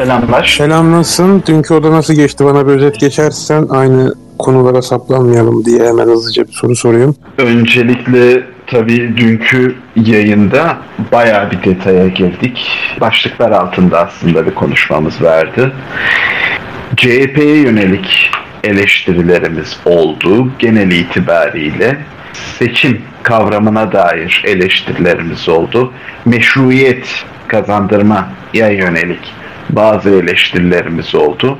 Selamlar. Selam nasılsın? Dünkü oda nasıl geçti? Bana bir özet geçersen aynı konulara saplanmayalım diye hemen hızlıca bir soru sorayım. Öncelikle tabii dünkü yayında bayağı bir detaya girdik. Başlıklar altında aslında bir konuşmamız vardı. CHP'ye yönelik eleştirilerimiz oldu. Genel itibariyle seçim kavramına dair eleştirilerimiz oldu. Meşruiyet kazandırmaya yönelik bazı eleştirilerimiz oldu.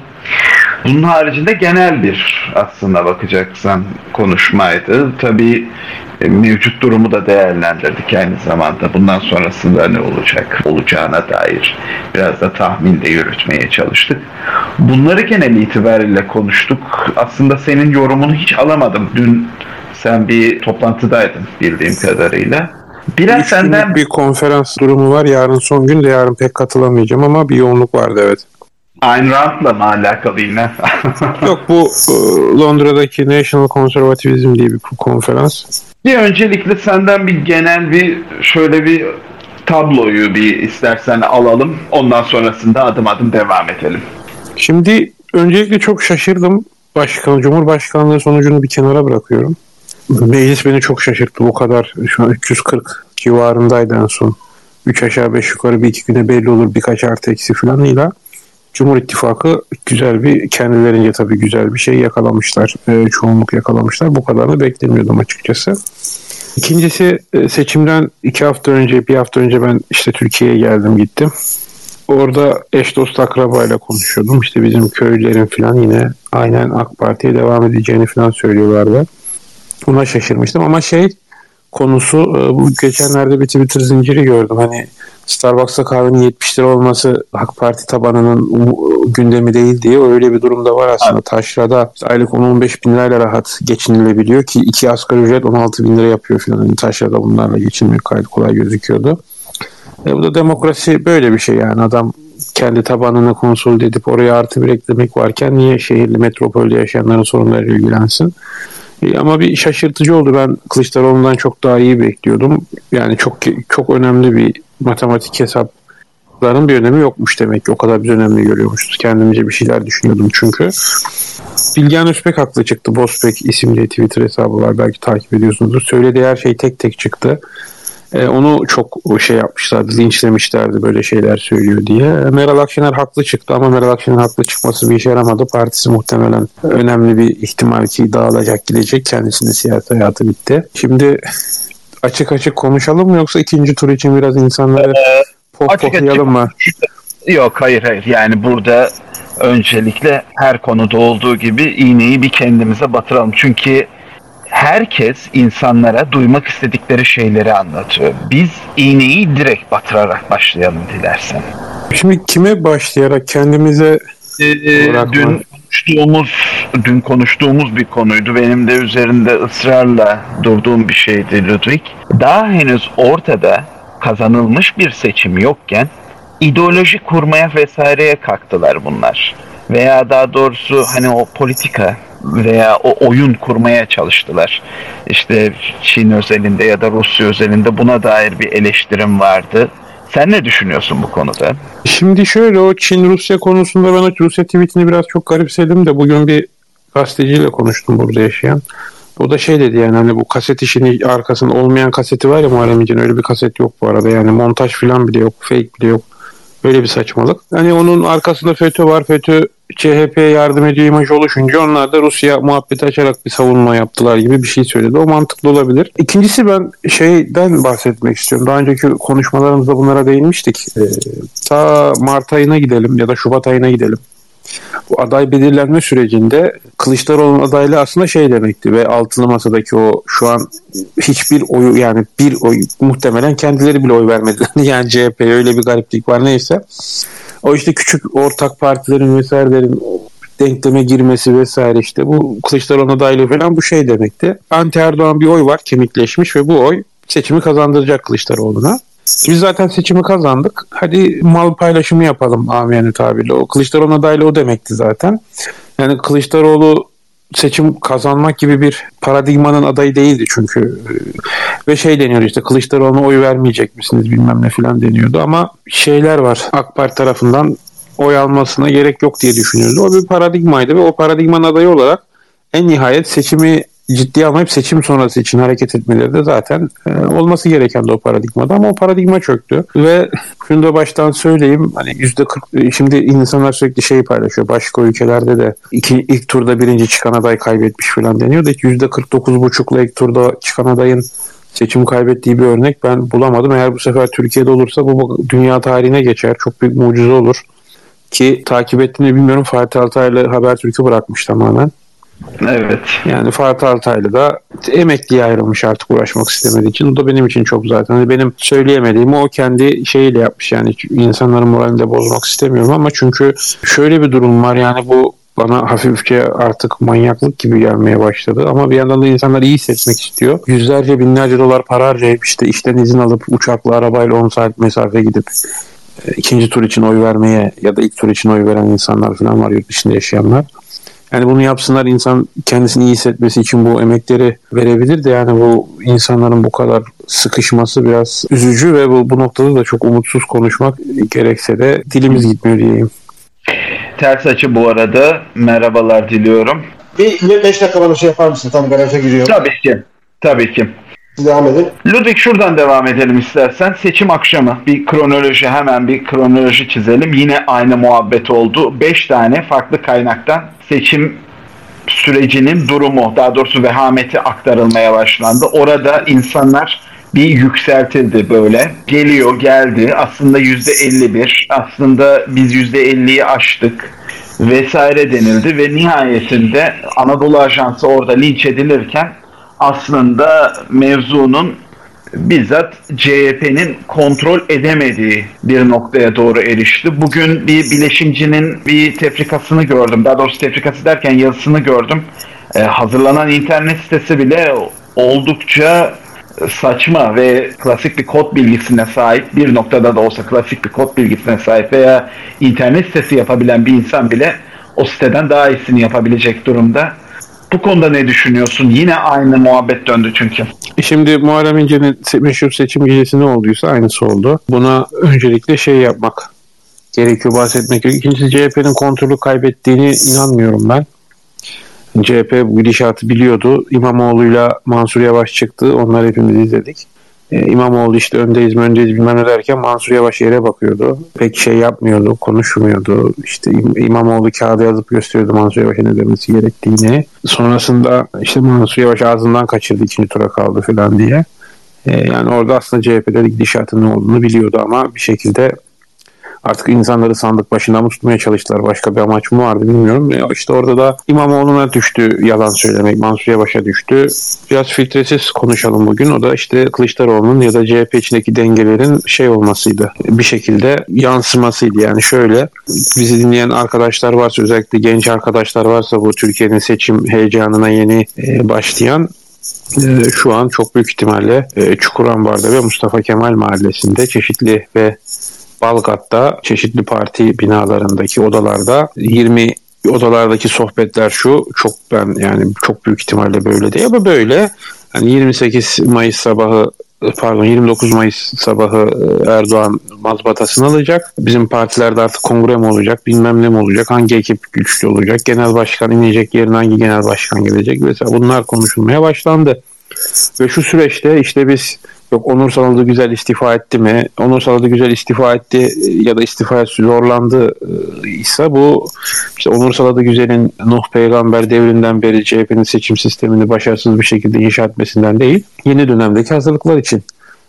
Bunun haricinde genel bir aslında bakacaksan konuşmaydı. Tabii e, mevcut durumu da değerlendirdik aynı zamanda. Bundan sonrasında ne olacak olacağına dair biraz da tahmin de yürütmeye çalıştık. Bunları genel itibariyle konuştuk. Aslında senin yorumunu hiç alamadım. Dün sen bir toplantıdaydın bildiğim kadarıyla. Biraz senden bir konferans durumu var. Yarın son gün de yarın pek katılamayacağım ama bir yoğunluk vardı evet. Ayn Rand'la mı alakalı yine? Yok bu e, Londra'daki National Conservatism diye bir konferans. Bir öncelikle senden bir genel bir şöyle bir tabloyu bir istersen alalım. Ondan sonrasında adım adım devam edelim. Şimdi öncelikle çok şaşırdım. Başkan, Cumhurbaşkanlığı sonucunu bir kenara bırakıyorum. Meclis beni çok şaşırttı. Bu kadar şu an 340 civarındaydı en son. 3 aşağı 5 yukarı bir iki güne belli olur birkaç artı eksi falanıyla. Cumhur İttifakı güzel bir kendilerince tabii güzel bir şey yakalamışlar. E, çoğunluk yakalamışlar. Bu kadarını beklemiyordum açıkçası. İkincisi e, seçimden iki hafta önce, bir hafta önce ben işte Türkiye'ye geldim gittim. Orada eş dost akrabayla konuşuyordum. İşte bizim köylerin falan yine aynen AK Parti'ye devam edeceğini falan söylüyorlardı. Buna şaşırmıştım ama şey konusu e, bu geçenlerde bir Twitter zinciri gördüm. Hani Starbucks'ta kahvenin 70 lira olması AK Parti tabanının gündemi değil diye öyle bir durumda var aslında. Evet. Taşra'da aylık 10-15 bin lirayla rahat geçinilebiliyor ki iki asgari ücret 16 bin lira yapıyor falan. Yani taşrada bunlarla geçinmek gayet kolay gözüküyordu. E, bu da demokrasi böyle bir şey yani adam kendi tabanını konsolide edip oraya artı bir eklemek varken niye şehirli metropolde yaşayanların sorunlarıyla ilgilensin? E, ama bir şaşırtıcı oldu. Ben Kılıçdaroğlu'ndan çok daha iyi bekliyordum. Yani çok çok önemli bir matematik hesapların bir önemi yokmuş demek ki. O kadar bir önemli görüyormuşuz. Kendimce bir şeyler düşünüyordum çünkü. Bilgehan Özbek haklı çıktı. Bozbek isimli Twitter hesabı var. Belki takip ediyorsunuzdur. Söylediği her şey tek tek çıktı. E, onu çok şey yapmışlardı, linçlemişlerdi böyle şeyler söylüyor diye. Meral Akşener haklı çıktı ama Meral Akşener haklı çıkması bir işe yaramadı. Partisi muhtemelen önemli bir ihtimal ki dağılacak gidecek. Kendisinin siyasi hayatı bitti. Şimdi açık açık konuşalım mı yoksa ikinci tur için biraz insanları ee, pohpohlayalım mı? Yok hayır hayır yani burada öncelikle her konuda olduğu gibi iğneyi bir kendimize batıralım. Çünkü herkes insanlara duymak istedikleri şeyleri anlatıyor. Biz iğneyi direkt batırarak başlayalım dilersen. Şimdi kime başlayarak kendimize ee, dün konuştuğumuz dün konuştuğumuz bir konuydu. Benim de üzerinde ısrarla durduğum bir şeydi Ludwig. Daha henüz ortada kazanılmış bir seçim yokken ideoloji kurmaya vesaireye kalktılar bunlar. Veya daha doğrusu hani o politika veya o oyun kurmaya çalıştılar. İşte Çin özelinde ya da Rusya özelinde buna dair bir eleştirim vardı. Sen ne düşünüyorsun bu konuda? Şimdi şöyle o Çin-Rusya konusunda ben Rusya tweetini biraz çok garipsedim de bugün bir gazeteciyle konuştum burada yaşayan. O da şey dedi yani hani bu kaset işini arkasında olmayan kaseti var ya Muharrem İnce'nin öyle bir kaset yok bu arada yani montaj falan bile yok fake bile yok. Böyle bir saçmalık. Hani onun arkasında FETÖ var. FETÖ CHP'ye yardım ediyor imaj oluşunca onlar da Rusya muhabbeti açarak bir savunma yaptılar gibi bir şey söyledi. O mantıklı olabilir. İkincisi ben şeyden bahsetmek istiyorum. Daha önceki konuşmalarımızda bunlara değinmiştik. Ee, ta Mart ayına gidelim ya da Şubat ayına gidelim. Bu aday belirlenme sürecinde Kılıçdaroğlu'nun adaylığı aslında şey demekti ve altılı masadaki o şu an hiçbir oyu yani bir oy muhtemelen kendileri bile oy vermediler. yani CHP öyle bir gariplik var neyse. O işte küçük ortak partilerin vesairelerin denkleme girmesi vesaire işte bu Kılıçdaroğlu adaylığı falan bu şey demekti. Anti Erdoğan bir oy var kemikleşmiş ve bu oy seçimi kazandıracak Kılıçdaroğlu'na. Biz zaten seçimi kazandık. Hadi mal paylaşımı yapalım amiyane tabirle. O Kılıçdaroğlu adaylı o demekti zaten. Yani Kılıçdaroğlu seçim kazanmak gibi bir paradigmanın adayı değildi çünkü. Ve şey deniyordu işte Kılıçdaroğlu'na oy vermeyecek misiniz bilmem ne filan deniyordu ama şeyler var. AK Parti tarafından oy almasına gerek yok diye düşünüyordu. O bir paradigmaydı ve o paradigmanın adayı olarak en nihayet seçimi ciddiye almayıp seçim sonrası için hareket etmeleri de zaten e, olması gereken de o paradigmada ama o paradigma çöktü ve şunu da baştan söyleyeyim hani yüzde 40 şimdi insanlar sürekli şey paylaşıyor başka ülkelerde de iki, ilk turda birinci çıkan aday kaybetmiş falan deniyor da %49,5'la ilk turda çıkan adayın seçim kaybettiği bir örnek ben bulamadım. Eğer bu sefer Türkiye'de olursa bu dünya tarihine geçer. Çok büyük mucize olur. Ki takip ettiğini bilmiyorum Fatih Altaylı Habertürk'ü bırakmış tamamen. Evet. Yani Fatih Altaylı da emekliye ayrılmış artık uğraşmak istemediği için. O da benim için çok zaten. Hani benim söyleyemediğimi o kendi şeyiyle yapmış. Yani insanların moralini de bozmak istemiyorum ama çünkü şöyle bir durum var yani bu bana hafifçe artık manyaklık gibi gelmeye başladı. Ama bir yandan da insanlar iyi hissetmek istiyor. Yüzlerce binlerce dolar para harcayıp işte işten izin alıp uçakla arabayla 10 saat mesafe gidip e, ikinci tur için oy vermeye ya da ilk tur için oy veren insanlar falan var yurt dışında yaşayanlar. Yani bunu yapsınlar insan kendisini iyi hissetmesi için bu emekleri verebilir de yani bu insanların bu kadar sıkışması biraz üzücü ve bu, bu noktada da çok umutsuz konuşmak gerekse de dilimiz gitmiyor diyeyim. Ters açı bu arada. Merhabalar diliyorum. Bir 5 dakika bana şey yapar mısın? Tam garaja giriyorum. Tabii ki. Tabii ki. Devam edin. Ludwig şuradan devam edelim istersen. Seçim akşamı bir kronoloji hemen bir kronoloji çizelim. Yine aynı muhabbet oldu. 5 tane farklı kaynaktan seçim sürecinin durumu daha doğrusu vehameti aktarılmaya başlandı. Orada insanlar bir yükseltildi böyle. Geliyor geldi aslında yüzde 51 aslında biz yüzde 50'yi aştık vesaire denildi ve nihayetinde Anadolu Ajansı orada linç edilirken aslında mevzunun bizzat CHP'nin kontrol edemediği bir noktaya doğru erişti. Bugün bir bileşimcinin bir tefrikasını gördüm. Daha doğrusu tefrikası derken yazısını gördüm. Ee, hazırlanan internet sitesi bile oldukça saçma ve klasik bir kod bilgisine sahip bir noktada da olsa klasik bir kod bilgisine sahip veya internet sitesi yapabilen bir insan bile o siteden daha iyisini yapabilecek durumda. Bu konuda ne düşünüyorsun? Yine aynı muhabbet döndü çünkü. E şimdi Muharrem İnce'nin meşhur seçim gecesi ne olduysa aynısı oldu. Buna öncelikle şey yapmak gerekiyor, bahsetmek gerekiyor. İkincisi CHP'nin kontrolü kaybettiğini inanmıyorum ben. CHP bu gidişatı biliyordu. İmamoğlu'yla Mansur Yavaş çıktı. Onları hepimiz izledik. Ee, İmamoğlu işte öndeyiz öndeyiz bilmem ne derken Mansur Yavaş yere bakıyordu. Pek şey yapmıyordu, konuşmuyordu. İşte İmamoğlu kağıda yazıp gösteriyordu Mansur Yavaş'a ne demesi gerektiğini. Sonrasında işte Mansur Yavaş ağzından kaçırdı ikinci tura kaldı falan diye. Ee, yani orada aslında CHP'de gidişatın ne olduğunu biliyordu ama bir şekilde artık insanları sandık başında mı tutmaya çalıştılar? Başka bir amaç mı vardı bilmiyorum. E işte orada da İmamoğlu'na düştü yalan söylemek. Mansur Yavaş'a düştü. Biraz filtresiz konuşalım bugün. O da işte Kılıçdaroğlu'nun ya da CHP içindeki dengelerin şey olmasıydı. Bir şekilde yansımasıydı. Yani şöyle bizi dinleyen arkadaşlar varsa özellikle genç arkadaşlar varsa bu Türkiye'nin seçim heyecanına yeni e, başlayan e, şu an çok büyük ihtimalle e, Çukurambar'da ve Mustafa Kemal Mahallesi'nde çeşitli ve Balgat'ta çeşitli parti binalarındaki odalarda 20 odalardaki sohbetler şu çok ben yani çok büyük ihtimalle böyle değil ama böyle yani 28 Mayıs sabahı pardon 29 Mayıs sabahı e, Erdoğan mazbatasını alacak. Bizim partilerde artık kongre mi olacak, bilmem ne mi olacak, hangi ekip güçlü olacak, genel başkan inecek yerine hangi genel başkan gelecek mesela bunlar konuşulmaya başlandı. Ve şu süreçte işte biz Yok Onur Saladı güzel istifa etti mi? Onur Saladı güzel istifa etti ya da istifa zorlandı e, ise bu işte Onur Saladı güzelin Nuh peygamber devrinden beri CHP'nin seçim sistemini başarısız bir şekilde inşa etmesinden değil, yeni dönemdeki hazırlıklar için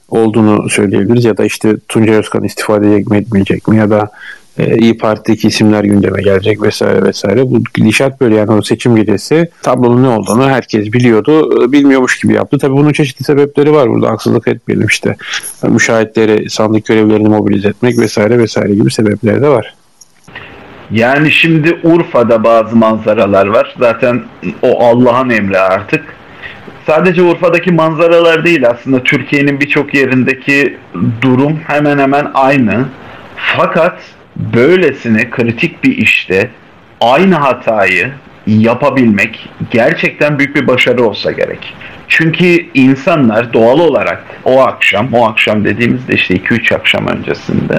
olduğunu söyleyebiliriz ya da işte Tuncay Özkan istifa edecek mi etmeyecek mi ya da e, İyi Parti'deki isimler gündeme gelecek vesaire vesaire. Bu gidişat böyle yani o seçim gecesi tablonun ne olduğunu herkes biliyordu. E, bilmiyormuş gibi yaptı. Tabii bunun çeşitli sebepleri var burada. Haksızlık etmeyelim işte. Müşahitleri, sandık görevlerini mobilize etmek vesaire vesaire gibi sebepleri de var. Yani şimdi Urfa'da bazı manzaralar var. Zaten o Allah'ın emri artık. Sadece Urfa'daki manzaralar değil aslında Türkiye'nin birçok yerindeki durum hemen hemen aynı. Fakat böylesine kritik bir işte aynı hatayı yapabilmek gerçekten büyük bir başarı olsa gerek. Çünkü insanlar doğal olarak o akşam, o akşam dediğimizde işte 2-3 akşam öncesinde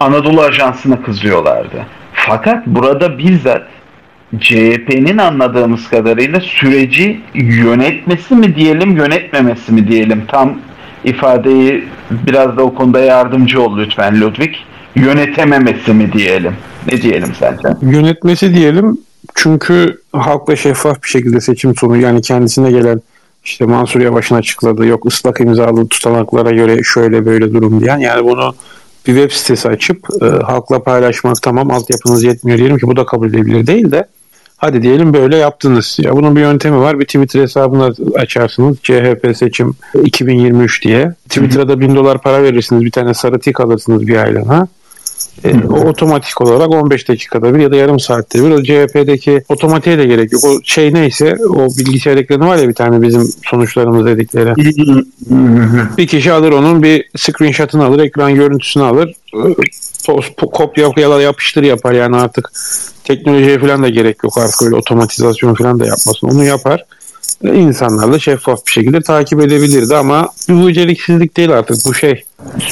Anadolu Ajansı'na kızıyorlardı. Fakat burada bizzat CHP'nin anladığımız kadarıyla süreci yönetmesi mi diyelim, yönetmemesi mi diyelim tam ifadeyi biraz da o konuda yardımcı ol lütfen Ludwig. Yönetememesi mi diyelim? Ne diyelim sence? Yönetmesi diyelim çünkü halkla şeffaf bir şekilde seçim sonu yani kendisine gelen işte Mansur Yavaş'ın açıkladığı yok ıslak imzalı tutanaklara göre şöyle böyle durum diyen yani bunu bir web sitesi açıp e, halkla paylaşmak tamam altyapınız yetmiyor diyelim ki bu da kabul edilebilir değil de hadi diyelim böyle yaptınız. Ya bunun bir yöntemi var. Bir Twitter hesabını açarsınız. CHP seçim 2023 diye. Twitter'a da bin dolar para verirsiniz. Bir tane sarı tik alırsınız bir aylığına. E, o otomatik olarak 15 dakikada bir ya da yarım saatte bir o CHP'deki otomatiğe de gerek yok. O şey neyse o bilgisayar ekranı var ya bir tane bizim sonuçlarımız dedikleri. bir kişi alır onun bir screenshot'ını alır, ekran görüntüsünü alır. Post, kopya ya da yapıştır yapar yani artık teknolojiye falan da gerek yok artık öyle otomatizasyon falan da yapmasın. Onu yapar. İnsanlar da şeffaf bir şekilde takip edebilirdi ama bu beceriksizlik değil artık bu şey.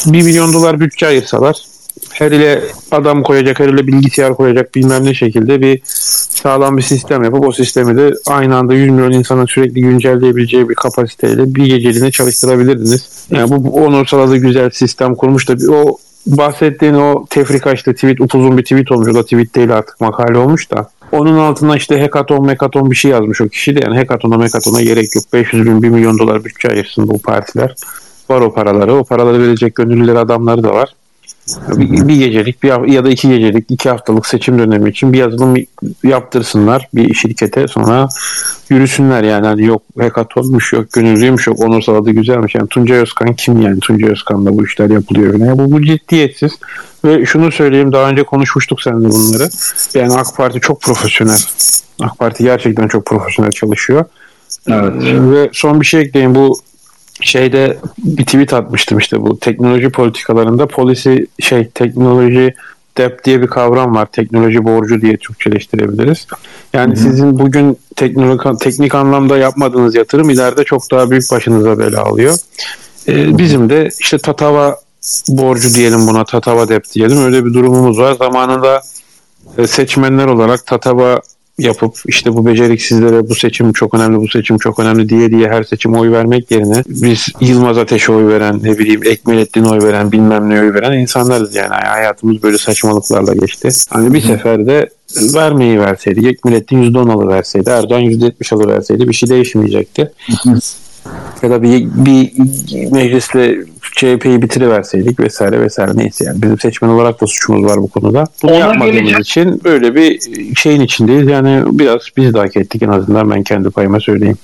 1 milyon dolar bütçe ayırsalar her ile adam koyacak, her ile bilgisayar koyacak bilmem ne şekilde bir sağlam bir sistem yapıp o sistemi de aynı anda 100 milyon insanın sürekli güncelleyebileceği bir kapasiteyle bir geceliğine çalıştırabilirdiniz. Yani bu, bu onursal güzel sistem kurmuş da o bahsettiğin o tefrika işte tweet upuzun bir tweet olmuş. O da tweet değil artık makale olmuş da. Onun altına işte hekaton mekaton bir şey yazmış o kişi de yani hekatona mekatona gerek yok. 500 bin 1 milyon dolar bütçe ayırsın bu partiler. Var o paraları. O paraları verecek gönüllüler adamları da var. Bir, bir gecelik bir ya da iki gecelik iki haftalık seçim dönemi için bir yazılım yaptırsınlar bir şirkete sonra yürüsünler yani. Hani yok hekatonmuş yok gönüllüymüş yok onursal adı güzelmiş. Yani Tuncay Özkan kim yani? Tuncay Özkan'la bu işler yapılıyor. Yani bu, bu ciddiyetsiz. Ve şunu söyleyeyim daha önce konuşmuştuk seninle bunları. Yani AK Parti çok profesyonel. AK Parti gerçekten çok profesyonel çalışıyor. Evet. Ve son bir şey ekleyeyim. Bu şeyde bir tweet atmıştım işte bu teknoloji politikalarında polisi şey teknoloji debt diye bir kavram var. Teknoloji borcu diye Türkçeleştirebiliriz. Yani Hı-hı. sizin bugün teknik, teknik anlamda yapmadığınız yatırım ileride çok daha büyük başınıza bela alıyor. Ee, bizim de işte Tatava borcu diyelim buna Tatava debt diyelim öyle bir durumumuz var. Zamanında e, seçmenler olarak Tatava yapıp işte bu beceriksizlere bu seçim çok önemli, bu seçim çok önemli diye diye her seçime oy vermek yerine biz Yılmaz Ateş'e oy veren, ne bileyim Ekmelettin oy veren, bilmem ne oy veren insanlarız yani. Hayatımız böyle saçmalıklarla geçti. Hani bir seferde vermeyi verseydi, Ekmelettin %10 alıverseydi, Erdoğan %70 alıverseydi bir şey değişmeyecekti ya da bir, bir meclisle CHP'yi bitiriverseydik vesaire vesaire neyse yani bizim seçmen olarak da suçumuz var bu konuda. Bunu Ona yapmadığımız geleceğim. için böyle bir şeyin içindeyiz. Yani biraz biz de hak ettik en azından ben kendi payıma söyleyeyim.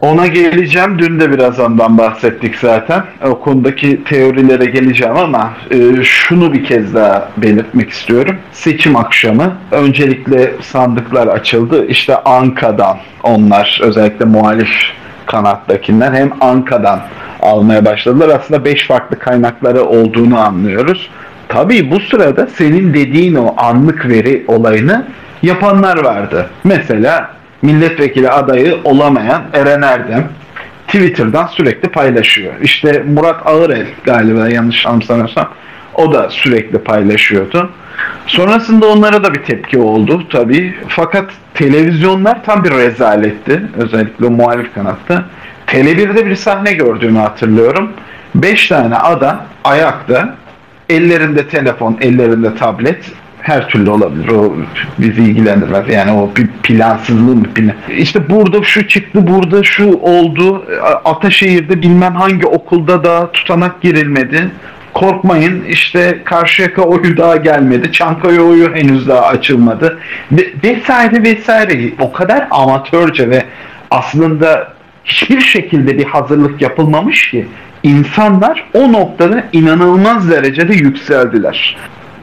Ona geleceğim. Dün de biraz ondan bahsettik zaten. O konudaki teorilere geleceğim ama e, şunu bir kez daha belirtmek istiyorum. Seçim akşamı öncelikle sandıklar açıldı. İşte Anka'dan onlar özellikle muhalif kanattakinden hem Anka'dan almaya başladılar. Aslında 5 farklı kaynakları olduğunu anlıyoruz. Tabii bu sırada senin dediğin o anlık veri olayını yapanlar vardı. Mesela milletvekili adayı olamayan Eren Erdem Twitter'dan sürekli paylaşıyor. İşte Murat Ağırel galiba yanlış anımsamıyorsam o da sürekli paylaşıyordu. Sonrasında onlara da bir tepki oldu tabii. Fakat televizyonlar tam bir rezaletti. Özellikle muhalif kanatta. Tele1'de bir sahne gördüğümü hatırlıyorum. Beş tane adam ayakta, ellerinde telefon, ellerinde tablet, her türlü olabilir. O bizi ilgilendirmez. Yani o bir plansızlığı bir. İşte burada şu çıktı, burada şu oldu. Ataşehir'de bilmem hangi okulda da tutanak girilmedi korkmayın işte Karşıyaka oyu daha gelmedi. Çankaya oyu henüz daha açılmadı. Ve, vesaire vesaire. O kadar amatörce ve aslında hiçbir şekilde bir hazırlık yapılmamış ki insanlar o noktada inanılmaz derecede yükseldiler.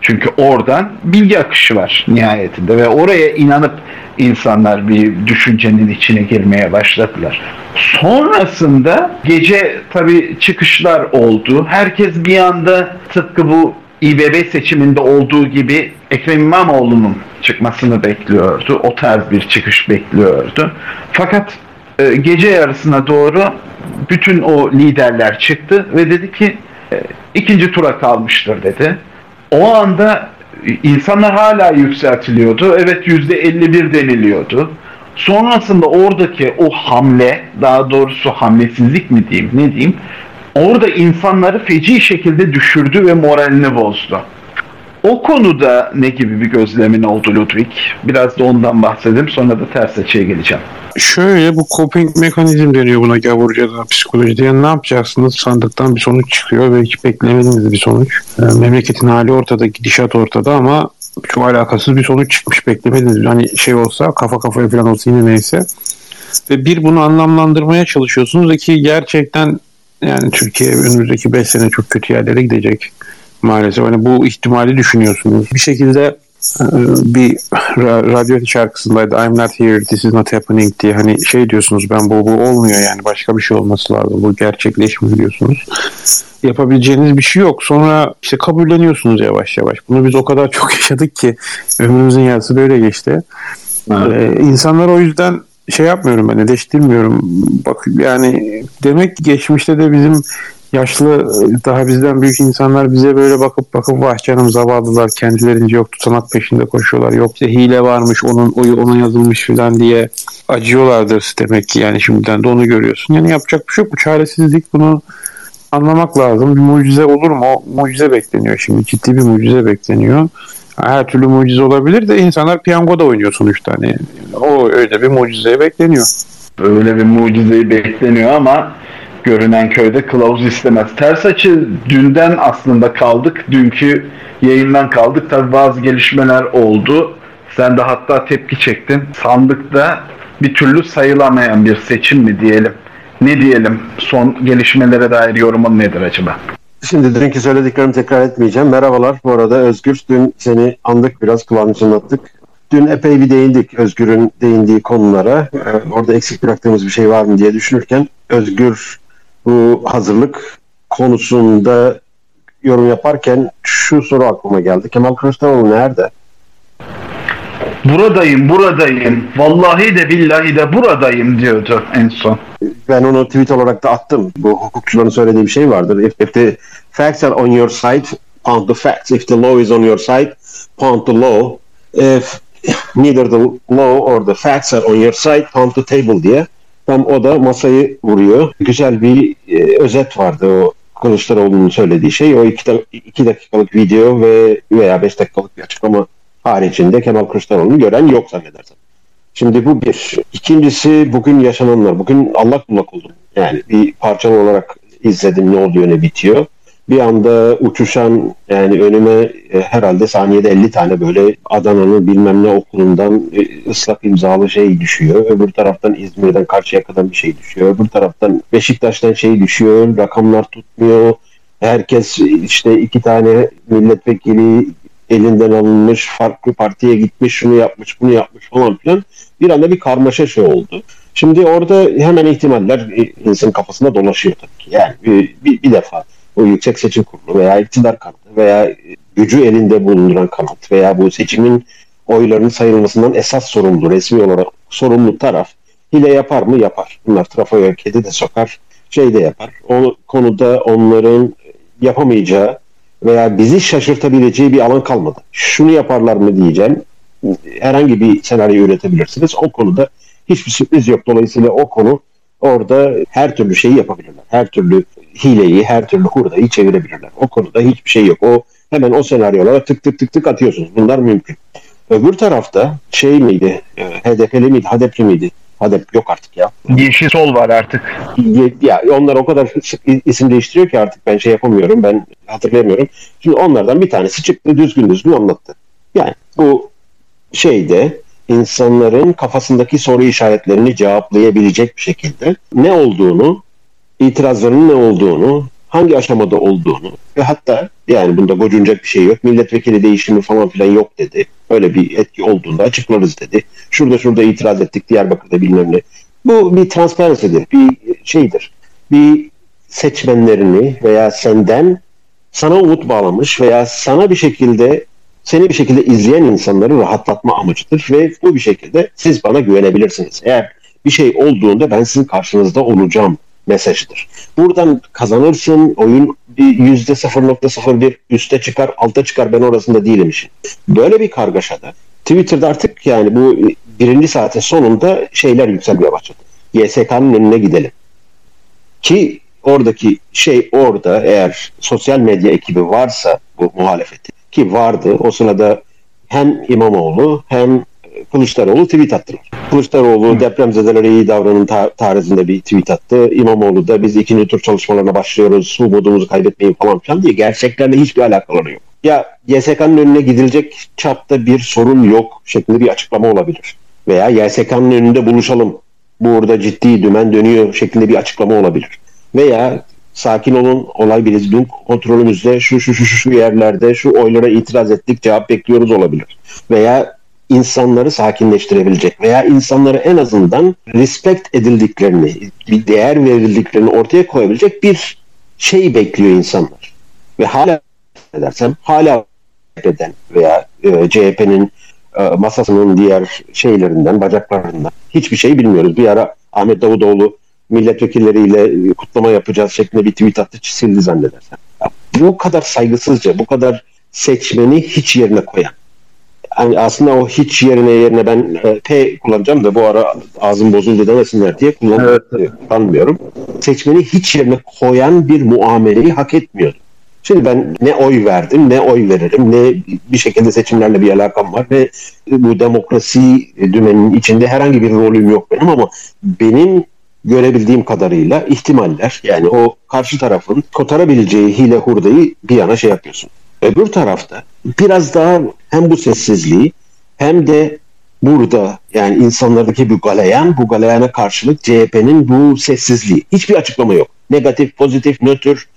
Çünkü oradan bilgi akışı var nihayetinde ve oraya inanıp insanlar bir düşüncenin içine girmeye başladılar. Sonrasında gece tabi çıkışlar oldu. Herkes bir anda tıpkı bu İBB seçiminde olduğu gibi Ekrem İmamoğlu'nun çıkmasını bekliyordu. O tarz bir çıkış bekliyordu. Fakat e, gece yarısına doğru bütün o liderler çıktı ve dedi ki e, ikinci tura kalmıştır dedi. O anda insanlar hala yükseltiliyordu. Evet yüzde 51 deniliyordu. Sonrasında oradaki o hamle, daha doğrusu hamlesizlik mi diyeyim, ne diyeyim, orada insanları feci şekilde düşürdü ve moralini bozdu. O konuda ne gibi bir gözlemin oldu Ludwig? Biraz da ondan bahsedeyim sonra da ters açıya geleceğim. Şöyle bu coping mekanizm deniyor buna gavurcada psikolojide. Yani ne yapacaksınız? Sandıktan bir sonuç çıkıyor ve hiç beklemediğiniz bir sonuç. Yani memleketin hali ortada, gidişat ortada ama çok alakasız bir sonuç çıkmış beklemediniz. Hani şey olsa kafa kafaya falan olsa yine neyse. Ve bir bunu anlamlandırmaya çalışıyorsunuz. İki gerçekten yani Türkiye önümüzdeki 5 sene çok kötü yerlere gidecek maalesef. Hani bu ihtimali düşünüyorsunuz. Bir şekilde e, bir radyo şarkısındaydı I'm not here, this is not happening diye hani şey diyorsunuz ben bu bu olmuyor yani başka bir şey olması lazım bu gerçekleşmiyor diyorsunuz. Yapabileceğiniz bir şey yok. Sonra işte kabulleniyorsunuz yavaş yavaş. Bunu biz o kadar çok yaşadık ki ömrümüzün yarısı böyle geçti. Evet. Ee, insanlar o yüzden şey yapmıyorum ben eleştirmiyorum. Bak yani demek ki geçmişte de bizim yaşlı daha bizden büyük insanlar bize böyle bakıp bakıp vah canım zavallılar kendilerince yok tutanak peşinde koşuyorlar. Yok işte hile varmış onun oyu ona yazılmış filan diye acıyorlardır demek ki yani şimdiden de onu görüyorsun. Yani yapacak bir şey yok bu çaresizlik bunu anlamak lazım. Bir mucize olur mu? Mucize bekleniyor şimdi. Ciddi bir mucize bekleniyor. Her türlü mucize olabilir de insanlar piyango da oynuyor sonuçta. Hani o öyle bir mucize bekleniyor. Öyle bir mucizeyi bekleniyor ama görünen köyde kılavuz istemez. Ters açı dünden aslında kaldık. Dünkü yayından kaldık. Tabi bazı gelişmeler oldu. Sen de hatta tepki çektin. Sandıkta bir türlü sayılamayan bir seçim mi diyelim? Ne diyelim? Son gelişmelere dair yorumun nedir acaba? Şimdi dünkü söylediklerimi tekrar etmeyeceğim. Merhabalar. Bu arada Özgür dün seni andık biraz kulağını çınlattık. Dün epey bir değindik Özgür'ün değindiği konulara. Ee, orada eksik bıraktığımız bir şey var mı diye düşünürken Özgür bu hazırlık konusunda yorum yaparken şu soru aklıma geldi. Kemal Kılıçdaroğlu nerede? Buradayım, buradayım. Vallahi de billahi de buradayım diyordu en son. Ben onu tweet olarak da attım. Bu hukukçuların söylediği bir şey vardır. If, if the facts are on your side, pound the facts. If the law is on your side, pound the law. If neither the law or the facts are on your side, pound the table diye. Tam o da masayı vuruyor. Güzel bir e, özet vardı o Kılıçdaroğlu'nun söylediği şey. O iki, iki dakikalık video ve veya beş dakikalık bir açıklama haricinde Kemal Kılıçdaroğlu'nu gören yok zannedersem. Şimdi bu bir. İkincisi bugün yaşananlar. Bugün allak bullak oldum. Yani bir parçalı olarak izledim ne oluyor ne bitiyor bir anda uçuşan yani önüme e, herhalde saniyede 50 tane böyle Adana'nın bilmem ne okulundan e, ıslak imzalı şey düşüyor. Öbür taraftan İzmir'den Karşıyaka'dan bir şey düşüyor. Öbür taraftan Beşiktaş'tan şey düşüyor. Rakamlar tutmuyor. Herkes işte iki tane milletvekili elinden alınmış, farklı partiye gitmiş, şunu yapmış, bunu yapmış falan filan. Bir anda bir karmaşa şey oldu. Şimdi orada hemen ihtimaller e, insanın kafasında dolaşıyor tabii ki. Yani bir, bir, bir defa o Yüksek Seçim Kurulu veya iktidar kanadı veya gücü elinde bulunduran kanat veya bu seçimin oylarının sayılmasından esas sorumlu, resmi olarak sorumlu taraf hile yapar mı? Yapar. Bunlar trafoya kedi de sokar, şey de yapar. O konuda onların yapamayacağı veya bizi şaşırtabileceği bir alan kalmadı. Şunu yaparlar mı diyeceğim. Herhangi bir senaryo üretebilirsiniz. O konuda hiçbir sürpriz yok. Dolayısıyla o konu orada her türlü şeyi yapabilirler. Her türlü hileyi, her türlü hurdayı çevirebilirler. O konuda hiçbir şey yok. O hemen o senaryolara tık tık tık tık atıyorsunuz. Bunlar mümkün. Öbür tarafta şey miydi? E, HDP'li miydi? HDP'li miydi? HDP yok artık ya. Yeşil sol var artık. Ya onlar o kadar sık isim değiştiriyor ki artık ben şey yapamıyorum. Ben hatırlayamıyorum. Şimdi onlardan bir tanesi çıktı düzgün düzgün anlattı. Yani bu şeyde insanların kafasındaki soru işaretlerini cevaplayabilecek bir şekilde ne olduğunu itirazlarının ne olduğunu, hangi aşamada olduğunu ve hatta yani bunda gocunacak bir şey yok. Milletvekili değişimi falan filan yok dedi. Öyle bir etki olduğunda açıklarız dedi. Şurada şurada itiraz ettik Diyarbakır'da bilmem ne. Bu bir transparency'dir, bir şeydir. Bir seçmenlerini veya senden sana umut bağlamış veya sana bir şekilde seni bir şekilde izleyen insanları rahatlatma amacıdır ve bu bir şekilde siz bana güvenebilirsiniz. Eğer bir şey olduğunda ben sizin karşınızda olacağım mesajıdır. Buradan kazanırsın, oyun yüzde 0.01 üste çıkar, alta çıkar ben orasında değilim işin. Böyle bir kargaşada Twitter'da artık yani bu birinci saatin sonunda şeyler yükselmeye başladı. YSK'nın önüne gidelim. Ki oradaki şey orada eğer sosyal medya ekibi varsa bu muhalefeti ki vardı o sırada hem İmamoğlu hem Kılıçdaroğlu tweet attılar. Kılıçdaroğlu Hı. depremzedelere iyi davranın ta- tarzında bir tweet attı. İmamoğlu da biz ikinci tur çalışmalarına başlıyoruz. Umudumuzu kaybetmeyin falan filan diye gerçeklerle hiçbir alakaları yok. Ya YSK'nın önüne gidilecek çapta bir sorun yok şeklinde bir açıklama olabilir. Veya YSK'nın önünde buluşalım. Burada ciddi dümen dönüyor şeklinde bir açıklama olabilir. Veya sakin olun olay bizim kontrolümüzde şu şu şu şu yerlerde şu oylara itiraz ettik cevap bekliyoruz olabilir. Veya insanları sakinleştirebilecek veya insanları en azından respect edildiklerini, bir değer verildiklerini ortaya koyabilecek bir şey bekliyor insanlar. Ve hala edersem hala eden veya e, CHP'nin e, masasının diğer şeylerinden, bacaklarından hiçbir şey bilmiyoruz. Bir ara Ahmet Davutoğlu milletvekilleriyle kutlama yapacağız şeklinde bir tweet attı sildi zannedersem. Ya, bu kadar saygısızca, bu kadar seçmeni hiç yerine koyan yani aslında o hiç yerine yerine ben e, P kullanacağım da bu ara ağzım bozuldu demesinler diye kullanmıyorum. Evet. Seçmeni hiç yerine koyan bir muameleyi hak etmiyor. Şimdi ben ne oy verdim, ne oy veririm, ne bir şekilde seçimlerle bir alakam var ve bu demokrasi dümeninin içinde herhangi bir rolüm yok benim ama benim görebildiğim kadarıyla ihtimaller yani o karşı tarafın kotarabileceği hile hurdayı bir yana şey yapıyorsun. Öbür tarafta biraz daha hem bu sessizliği hem de burada yani insanlardaki bu galeyan, bu galeyana karşılık CHP'nin bu sessizliği. Hiçbir açıklama yok. Negatif, pozitif, nötr,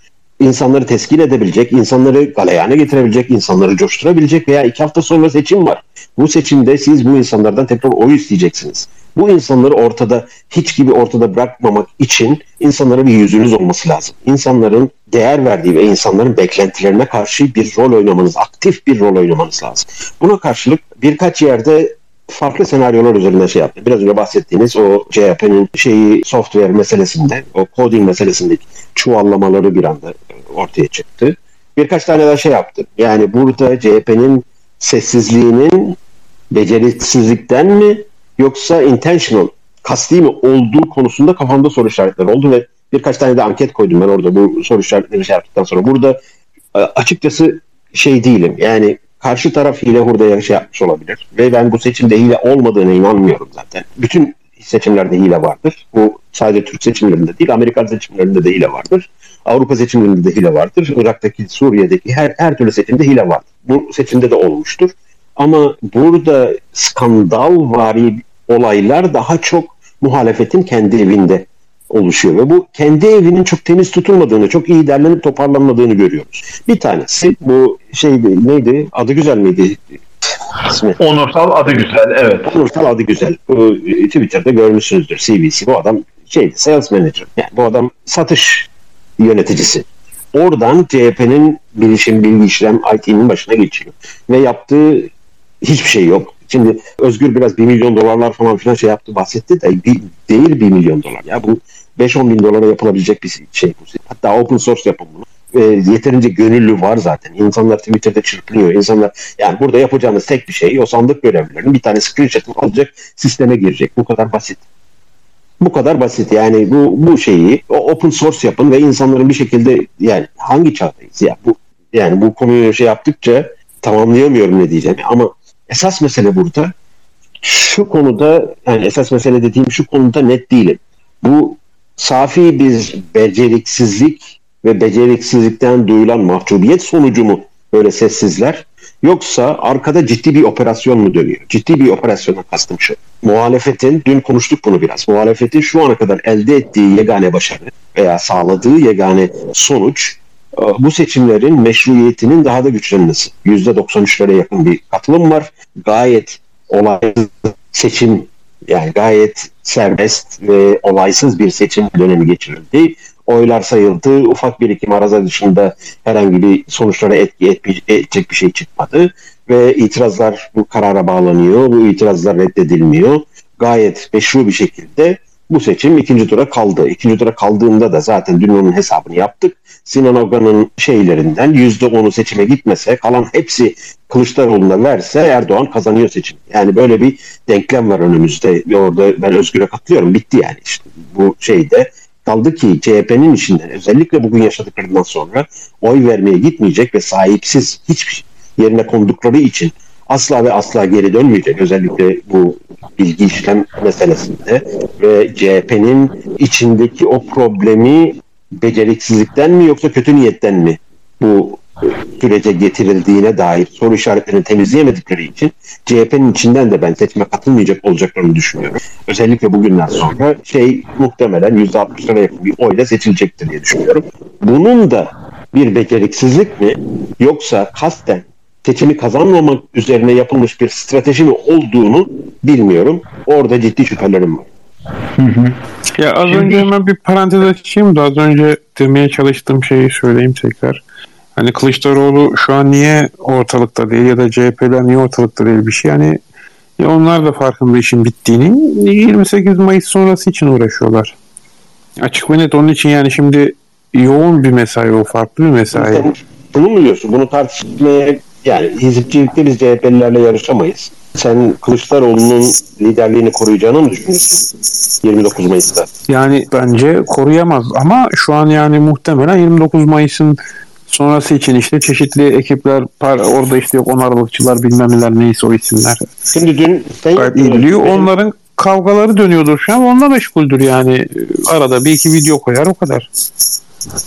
insanları teskin edebilecek, insanları galeyana getirebilecek, insanları coşturabilecek veya iki hafta sonra seçim var. Bu seçimde siz bu insanlardan tekrar oy isteyeceksiniz. Bu insanları ortada hiç gibi ortada bırakmamak için insanlara bir yüzünüz olması lazım. İnsanların değer verdiği ve insanların beklentilerine karşı bir rol oynamanız, aktif bir rol oynamanız lazım. Buna karşılık birkaç yerde farklı senaryolar üzerinde şey yaptı. Biraz önce bahsettiğiniz o CHP'nin şeyi software meselesinde, o coding meselesindeki çuvallamaları bir anda ortaya çıktı. Birkaç tane daha şey yaptı. Yani burada CHP'nin sessizliğinin beceriksizlikten mi yoksa intentional, kasti mi olduğu konusunda kafamda soru işaretleri oldu ve birkaç tane de anket koydum ben orada bu soru işaretleri şey yaptıktan sonra. Burada e, açıkçası şey değilim. Yani karşı taraf hile hurdaya şey yapmış olabilir. Ve ben bu seçimde hile olmadığına inanmıyorum zaten. Bütün seçimlerde hile vardır. Bu sadece Türk seçimlerinde değil, Amerikan seçimlerinde de hile vardır. Avrupa seçimlerinde de hile vardır. Irak'taki, Suriye'deki her, her türlü seçimde hile vardır. Bu seçimde de olmuştur. Ama burada skandal vari olaylar daha çok muhalefetin kendi evinde oluşuyor ve bu kendi evinin çok temiz tutulmadığını, çok iyi derlenip toparlanmadığını görüyoruz. Bir tanesi bu şey neydi? Adı güzel miydi? İsmi. Onursal adı güzel, evet. Onursal adı güzel. Bu, e, Twitter'da görmüşsünüzdür CVC. Bu adam şeydi, sales manager. Yani bu adam satış yöneticisi. Oradan CHP'nin bilişim, bilgi işlem, IT'nin başına geçiyor. Ve yaptığı hiçbir şey yok. Şimdi Özgür biraz 1 milyon dolarlar falan filan şey yaptı bahsetti de bir, değil 1 milyon dolar. Ya bu 5-10 bin dolara yapılabilecek bir şey bu. Hatta open source yapın bunu. E, yeterince gönüllü var zaten. İnsanlar Twitter'da çırpınıyor. İnsanlar yani burada yapacağınız tek bir şey o sandık görevlilerinin bir tane screenshot'ını alacak sisteme girecek. Bu kadar basit. Bu kadar basit. Yani bu bu şeyi open source yapın ve insanların bir şekilde yani hangi çağdayız ya bu yani bu konuyu şey yaptıkça tamamlayamıyorum ne diyeceğim ama esas mesele burada şu konuda yani esas mesele dediğim şu konuda net değilim. Bu safi bir beceriksizlik ve beceriksizlikten duyulan mahcubiyet sonucu mu böyle sessizler? Yoksa arkada ciddi bir operasyon mu dönüyor? Ciddi bir operasyona kastım şu. Muhalefetin, dün konuştuk bunu biraz, muhalefetin şu ana kadar elde ettiği yegane başarı veya sağladığı yegane sonuç bu seçimlerin meşruiyetinin daha da güçlenmesi. %93'lere yakın bir katılım var. Gayet olaysız seçim yani gayet serbest ve olaysız bir seçim dönemi geçirildi. oylar sayıldı. Ufak bir iki maraza dışında herhangi bir sonuçlara etki edecek bir şey çıkmadı. Ve itirazlar bu karara bağlanıyor. Bu itirazlar reddedilmiyor. Gayet meşru bir şekilde bu seçim ikinci tura kaldı. İkinci tura kaldığında da zaten dün onun hesabını yaptık. Sinan Oga'nın şeylerinden %10'u seçime gitmese kalan hepsi Kılıçdaroğlu'na verse Erdoğan kazanıyor seçim. Yani böyle bir denklem var önümüzde. Orada ben Özgür'e katılıyorum. Bitti yani işte bu şeyde. Kaldı ki CHP'nin içinden özellikle bugün yaşadıklarından sonra oy vermeye gitmeyecek ve sahipsiz hiçbir yerine kondukları için asla ve asla geri dönmeyecek. Özellikle bu bilgi işlem meselesinde ve CHP'nin içindeki o problemi beceriksizlikten mi yoksa kötü niyetten mi bu sürece getirildiğine dair soru işaretlerini temizleyemedikleri için CHP'nin içinden de ben seçime katılmayacak olacaklarını düşünüyorum. Özellikle bugünden sonra şey muhtemelen %60'lara yakın bir oyla seçilecektir diye düşünüyorum. Bunun da bir beceriksizlik mi yoksa kasten seçimi kazanmamak üzerine yapılmış bir strateji mi olduğunu bilmiyorum. Orada ciddi şüphelerim var. Hı hı. Ya az Şimdi... önce hemen bir parantez açayım da az önce demeye çalıştığım şeyi söyleyeyim tekrar. Hani Kılıçdaroğlu şu an niye ortalıkta değil ya da CHP'ler niye ortalıkta değil bir şey. Yani ya onlar da farkında işin bittiğini 28 Mayıs sonrası için uğraşıyorlar. Açık ve net onun için yani şimdi yoğun bir mesai o farklı bir mesai. Sen bunu mu diyorsun? Bunu tartışmaya yani hizipçilikte biz CHP'lilerle yarışamayız. Sen Kılıçdaroğlu'nun liderliğini koruyacağını mı düşünüyorsun 29 Mayıs'ta? Yani bence koruyamaz ama şu an yani muhtemelen 29 Mayıs'ın sonrası için işte çeşitli ekipler orada işte yok onarlıkçılar bilmem neler neyse o isimler. Şimdi dün sen ilgiliyor. Onların kavgaları dönüyordur şu an. Onunla meşguldür yani. Arada bir iki video koyar o kadar.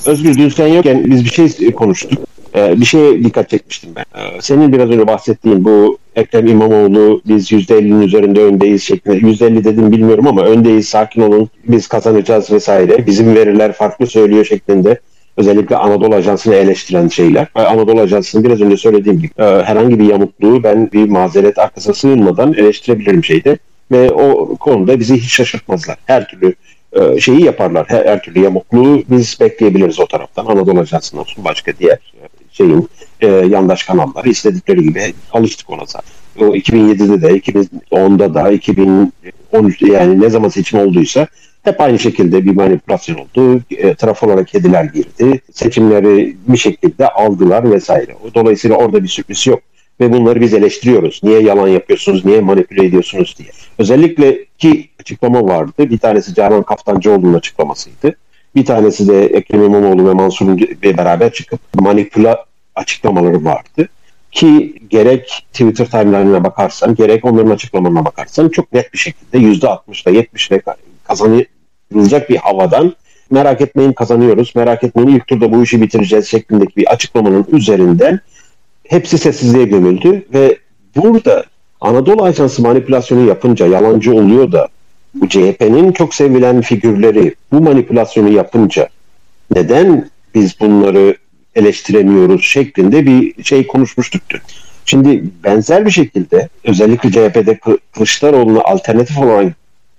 Özgür dün sen yokken biz bir şey konuştuk. Ee, bir şeye dikkat çekmiştim ben. Ee, senin biraz önce bahsettiğin bu Ekrem İmamoğlu biz %50'nin üzerinde öndeyiz şeklinde. %50 dedim bilmiyorum ama öndeyiz sakin olun biz kazanacağız vesaire. Bizim veriler farklı söylüyor şeklinde özellikle Anadolu Ajansı'nı eleştiren şeyler. Anadolu Ajansı'nın biraz önce söylediğim gibi e, herhangi bir yamukluğu ben bir mazeret arkasına sığınmadan eleştirebilirim şeyde. Ve o konuda bizi hiç şaşırtmazlar. Her türlü e, şeyi yaparlar. Her, her türlü yamukluğu biz bekleyebiliriz o taraftan. Anadolu Ajansı'ndan olsun başka diğer şeyin e, yandaş kanalları istedikleri gibi alıştık ona zaten. O 2007'de de 2010'da da 2013 yani ne zaman seçim olduysa hep aynı şekilde bir manipülasyon oldu. E, taraf olarak kediler girdi. Seçimleri bir şekilde aldılar vesaire. Dolayısıyla orada bir sürpriz yok. Ve bunları biz eleştiriyoruz. Niye yalan yapıyorsunuz, niye manipüle ediyorsunuz diye. Özellikle ki açıklama vardı. Bir tanesi Canan Kaftancıoğlu'nun açıklamasıydı. Bir tanesi de Ekrem İmamoğlu ve Mansur'un beraber çıkıp manipüla açıklamaları vardı. Ki gerek Twitter timeline'ına bakarsan gerek onların açıklamalarına bakarsan çok net bir şekilde %60'da 70'de kazanılacak bir havadan merak etmeyin kazanıyoruz, merak etmeyin ilk turda bu işi bitireceğiz şeklindeki bir açıklamanın üzerinden hepsi sessizliğe gömüldü ve burada Anadolu Ajansı manipülasyonu yapınca yalancı oluyor da bu CHP'nin çok sevilen figürleri bu manipülasyonu yapınca neden biz bunları eleştiremiyoruz şeklinde bir şey konuşmuştuk. Şimdi benzer bir şekilde özellikle CHP'de Kılıçdaroğlu'na alternatif olarak,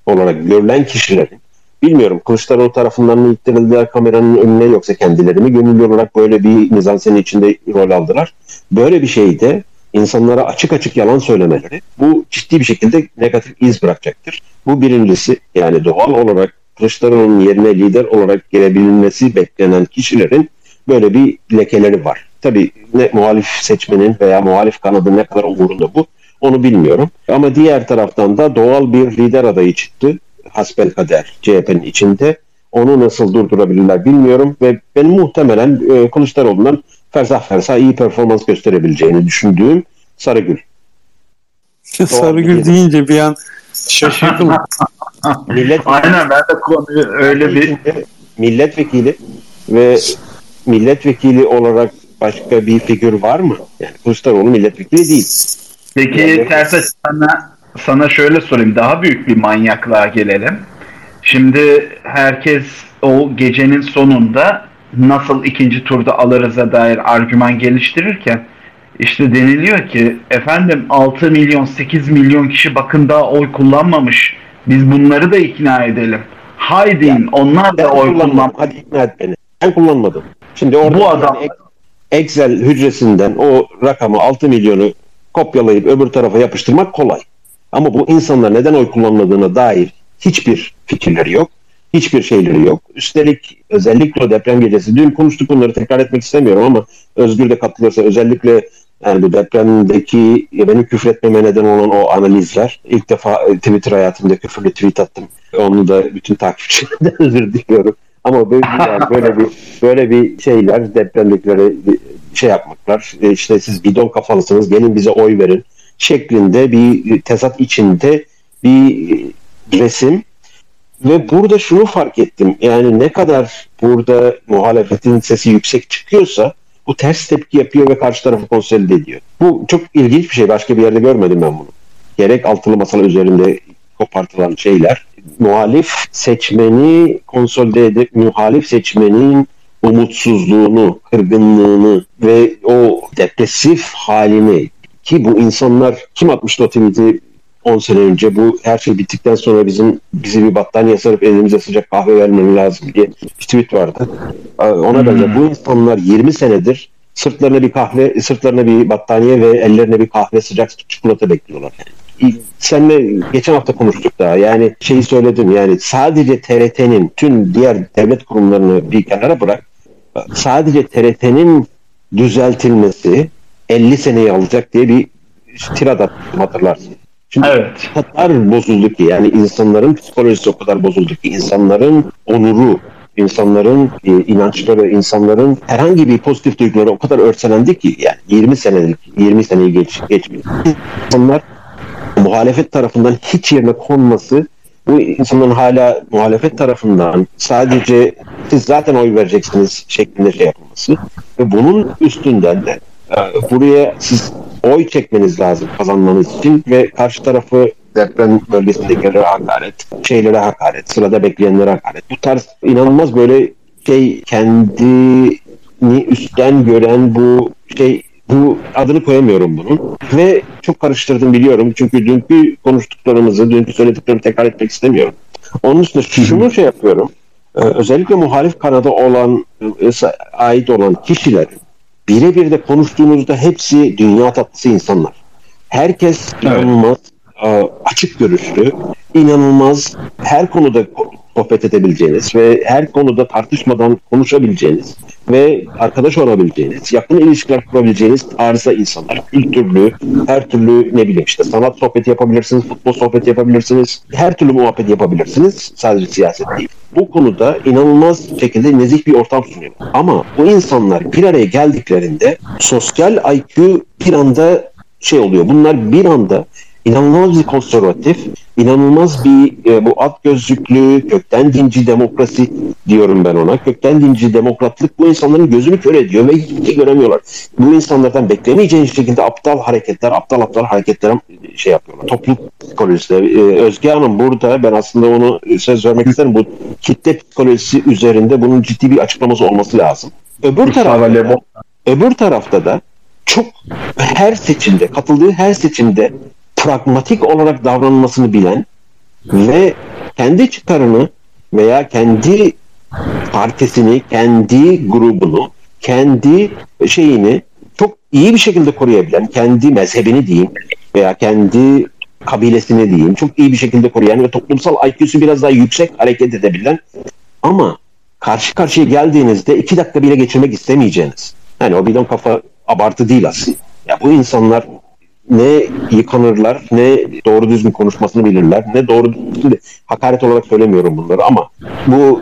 olarak görülen kişilerin bilmiyorum Kılıçdaroğlu tarafından mı ittirildiler kameranın önüne yoksa kendileri mi gönüllü olarak böyle bir mizansenin içinde rol aldılar. Böyle bir şeyde insanlara açık açık yalan söylemeleri bu ciddi bir şekilde negatif iz bırakacaktır. Bu birincisi yani doğal olarak Kılıçdaroğlu'nun yerine lider olarak gelebilmesi beklenen kişilerin böyle bir lekeleri var. Tabii ne muhalif seçmenin veya muhalif kanadın ne kadar umurunda bu onu bilmiyorum. Ama diğer taraftan da doğal bir lider adayı çıktı. Hasbel kader CHP'nin içinde. Onu nasıl durdurabilirler bilmiyorum ve benim muhtemelen e, Kılıçdaroğlu'ndan fersah fersah iyi performans gösterebileceğini düşündüğüm Sarıgül. Sarıgül deyince bir an şaşırdım. Millet Aynen ben de konuyu öyle bir milletvekili ve milletvekili olarak başka bir figür var mı? Yani Kılıçdaroğlu milletvekili değil. Peki yani, terse sana, sana şöyle sorayım. Daha büyük bir manyaklığa gelelim. Şimdi herkes o gecenin sonunda nasıl ikinci turda alırız'a dair argüman geliştirirken işte deniliyor ki efendim 6 milyon 8 milyon kişi bakın daha oy kullanmamış. Biz bunları da ikna edelim. Haydi yani, onlar da oy kullanmadı. Hadi ikna et beni. Ben kullanmadım. Şimdi orada bu adam yani Excel hücresinden o rakamı 6 milyonu kopyalayıp öbür tarafa yapıştırmak kolay. Ama bu insanlar neden oy kullanmadığına dair hiçbir fikirleri yok. Hiçbir şeyleri yok. Üstelik özellikle o deprem gecesi, dün konuştuk bunları tekrar etmek istemiyorum ama Özgür de katılırsa özellikle yani bu depremdeki benim küfretmeme neden olan o analizler. ilk defa e, Twitter hayatımda küfürlü tweet attım. Onu da bütün takipçilerden özür diliyorum. Ama böyle, yani böyle bir böyle bir şeyler depremdekilere şey yapmaklar. E, işte siz bidon kafalısınız gelin bize oy verin şeklinde bir tezat içinde bir resim ve burada şunu fark ettim. Yani ne kadar burada muhalefetin sesi yüksek çıkıyorsa bu ters tepki yapıyor ve karşı tarafı konsolide ediyor. Bu çok ilginç bir şey. Başka bir yerde görmedim ben bunu. Gerek altılı masal üzerinde kopartılan şeyler. Muhalif seçmeni konsolide edip muhalif seçmenin umutsuzluğunu, kırgınlığını ve o depresif halini ki bu insanlar kim atmıştı o tweet'i 10 sene önce bu her şey bittikten sonra bizim bizi bir battaniye sarıp elimize sıcak kahve vermemiz lazım diye bir tweet vardı. Ona hmm. benzer bu insanlar 20 senedir sırtlarına bir kahve, sırtlarına bir battaniye ve ellerine bir kahve sıcak çikolata bekliyorlar. Senle geçen hafta konuştuk daha. Yani şeyi söyledim yani sadece TRT'nin tüm diğer devlet kurumlarını bir kenara bırak. Sadece TRT'nin düzeltilmesi 50 seneyi alacak diye bir tirad hatırlarsın. Çünkü evet. o kadar bozuldu ki yani insanların psikolojisi o kadar bozuldu ki insanların onuru, insanların e, inançları, insanların herhangi bir pozitif duyguları o kadar örtelendi ki yani 20 senelik 20 seneyi geç, geçmiyor. İnsanlar muhalefet tarafından hiç yerine konması bu insanların hala muhalefet tarafından sadece siz zaten oy vereceksiniz şeklinde şey yapılması ve bunun üstünden de buraya siz oy çekmeniz lazım kazanmanız için ve karşı tarafı deprem bölgesindekilere hakaret, şeylere hakaret, sırada bekleyenlere hakaret. Bu tarz inanılmaz böyle şey kendini üstten gören bu şey bu adını koyamıyorum bunun. Ve çok karıştırdım biliyorum. Çünkü dünkü konuştuklarımızı, dünkü söylediklerimi tekrar etmek istemiyorum. Onun için şunu şey yapıyorum. Ee, özellikle muhalif kanada olan, e, ait olan kişilerin birebir de konuştuğumuzda hepsi dünya tatlısı insanlar. Herkes evet. inanılmaz e, açık görüşlü, inanılmaz her konuda sohbet edebileceğiniz ve her konuda tartışmadan konuşabileceğiniz ve arkadaş olabileceğiniz, yakın ilişkiler kurabileceğiniz tarzda insanlar. Kültürlü, her türlü ne bileyim işte sanat sohbeti yapabilirsiniz, futbol sohbeti yapabilirsiniz, her türlü muhabbet yapabilirsiniz. Sadece siyaset değil. Bu konuda inanılmaz şekilde nezih bir ortam sunuyor. Ama bu insanlar bir araya geldiklerinde sosyal IQ bir anda şey oluyor. Bunlar bir anda inanılmaz bir konservatif, inanılmaz bir e, bu at gözlüklü, kökten dinci demokrasi diyorum ben ona. Kökten dinci demokratlık bu insanların gözünü kör ediyor ve hiçbir şey göremiyorlar. Bu insanlardan beklemeyeceğiniz şekilde aptal hareketler, aptal aptal hareketler şey yapıyorlar. Topluluk psikolojisi. Ee, Özge Hanım burada ben aslında onu söz vermek isterim. Bu kitle psikolojisi üzerinde bunun ciddi bir açıklaması olması lazım. Öbür tarafta, öbür tarafta da çok her seçimde, katıldığı her seçimde pragmatik olarak davranmasını bilen ve kendi çıkarını veya kendi partisini, kendi grubunu, kendi şeyini çok iyi bir şekilde koruyabilen, kendi mezhebini diyeyim veya kendi kabilesini diyeyim çok iyi bir şekilde koruyan ve toplumsal IQ'su biraz daha yüksek hareket edebilen ama karşı karşıya geldiğinizde iki dakika bile geçirmek istemeyeceğiniz. Yani o bidon kafa abartı değil aslında. Ya bu insanlar ne yıkanırlar ne doğru düzgün konuşmasını bilirler ne doğru şimdi hakaret olarak söylemiyorum bunları ama bu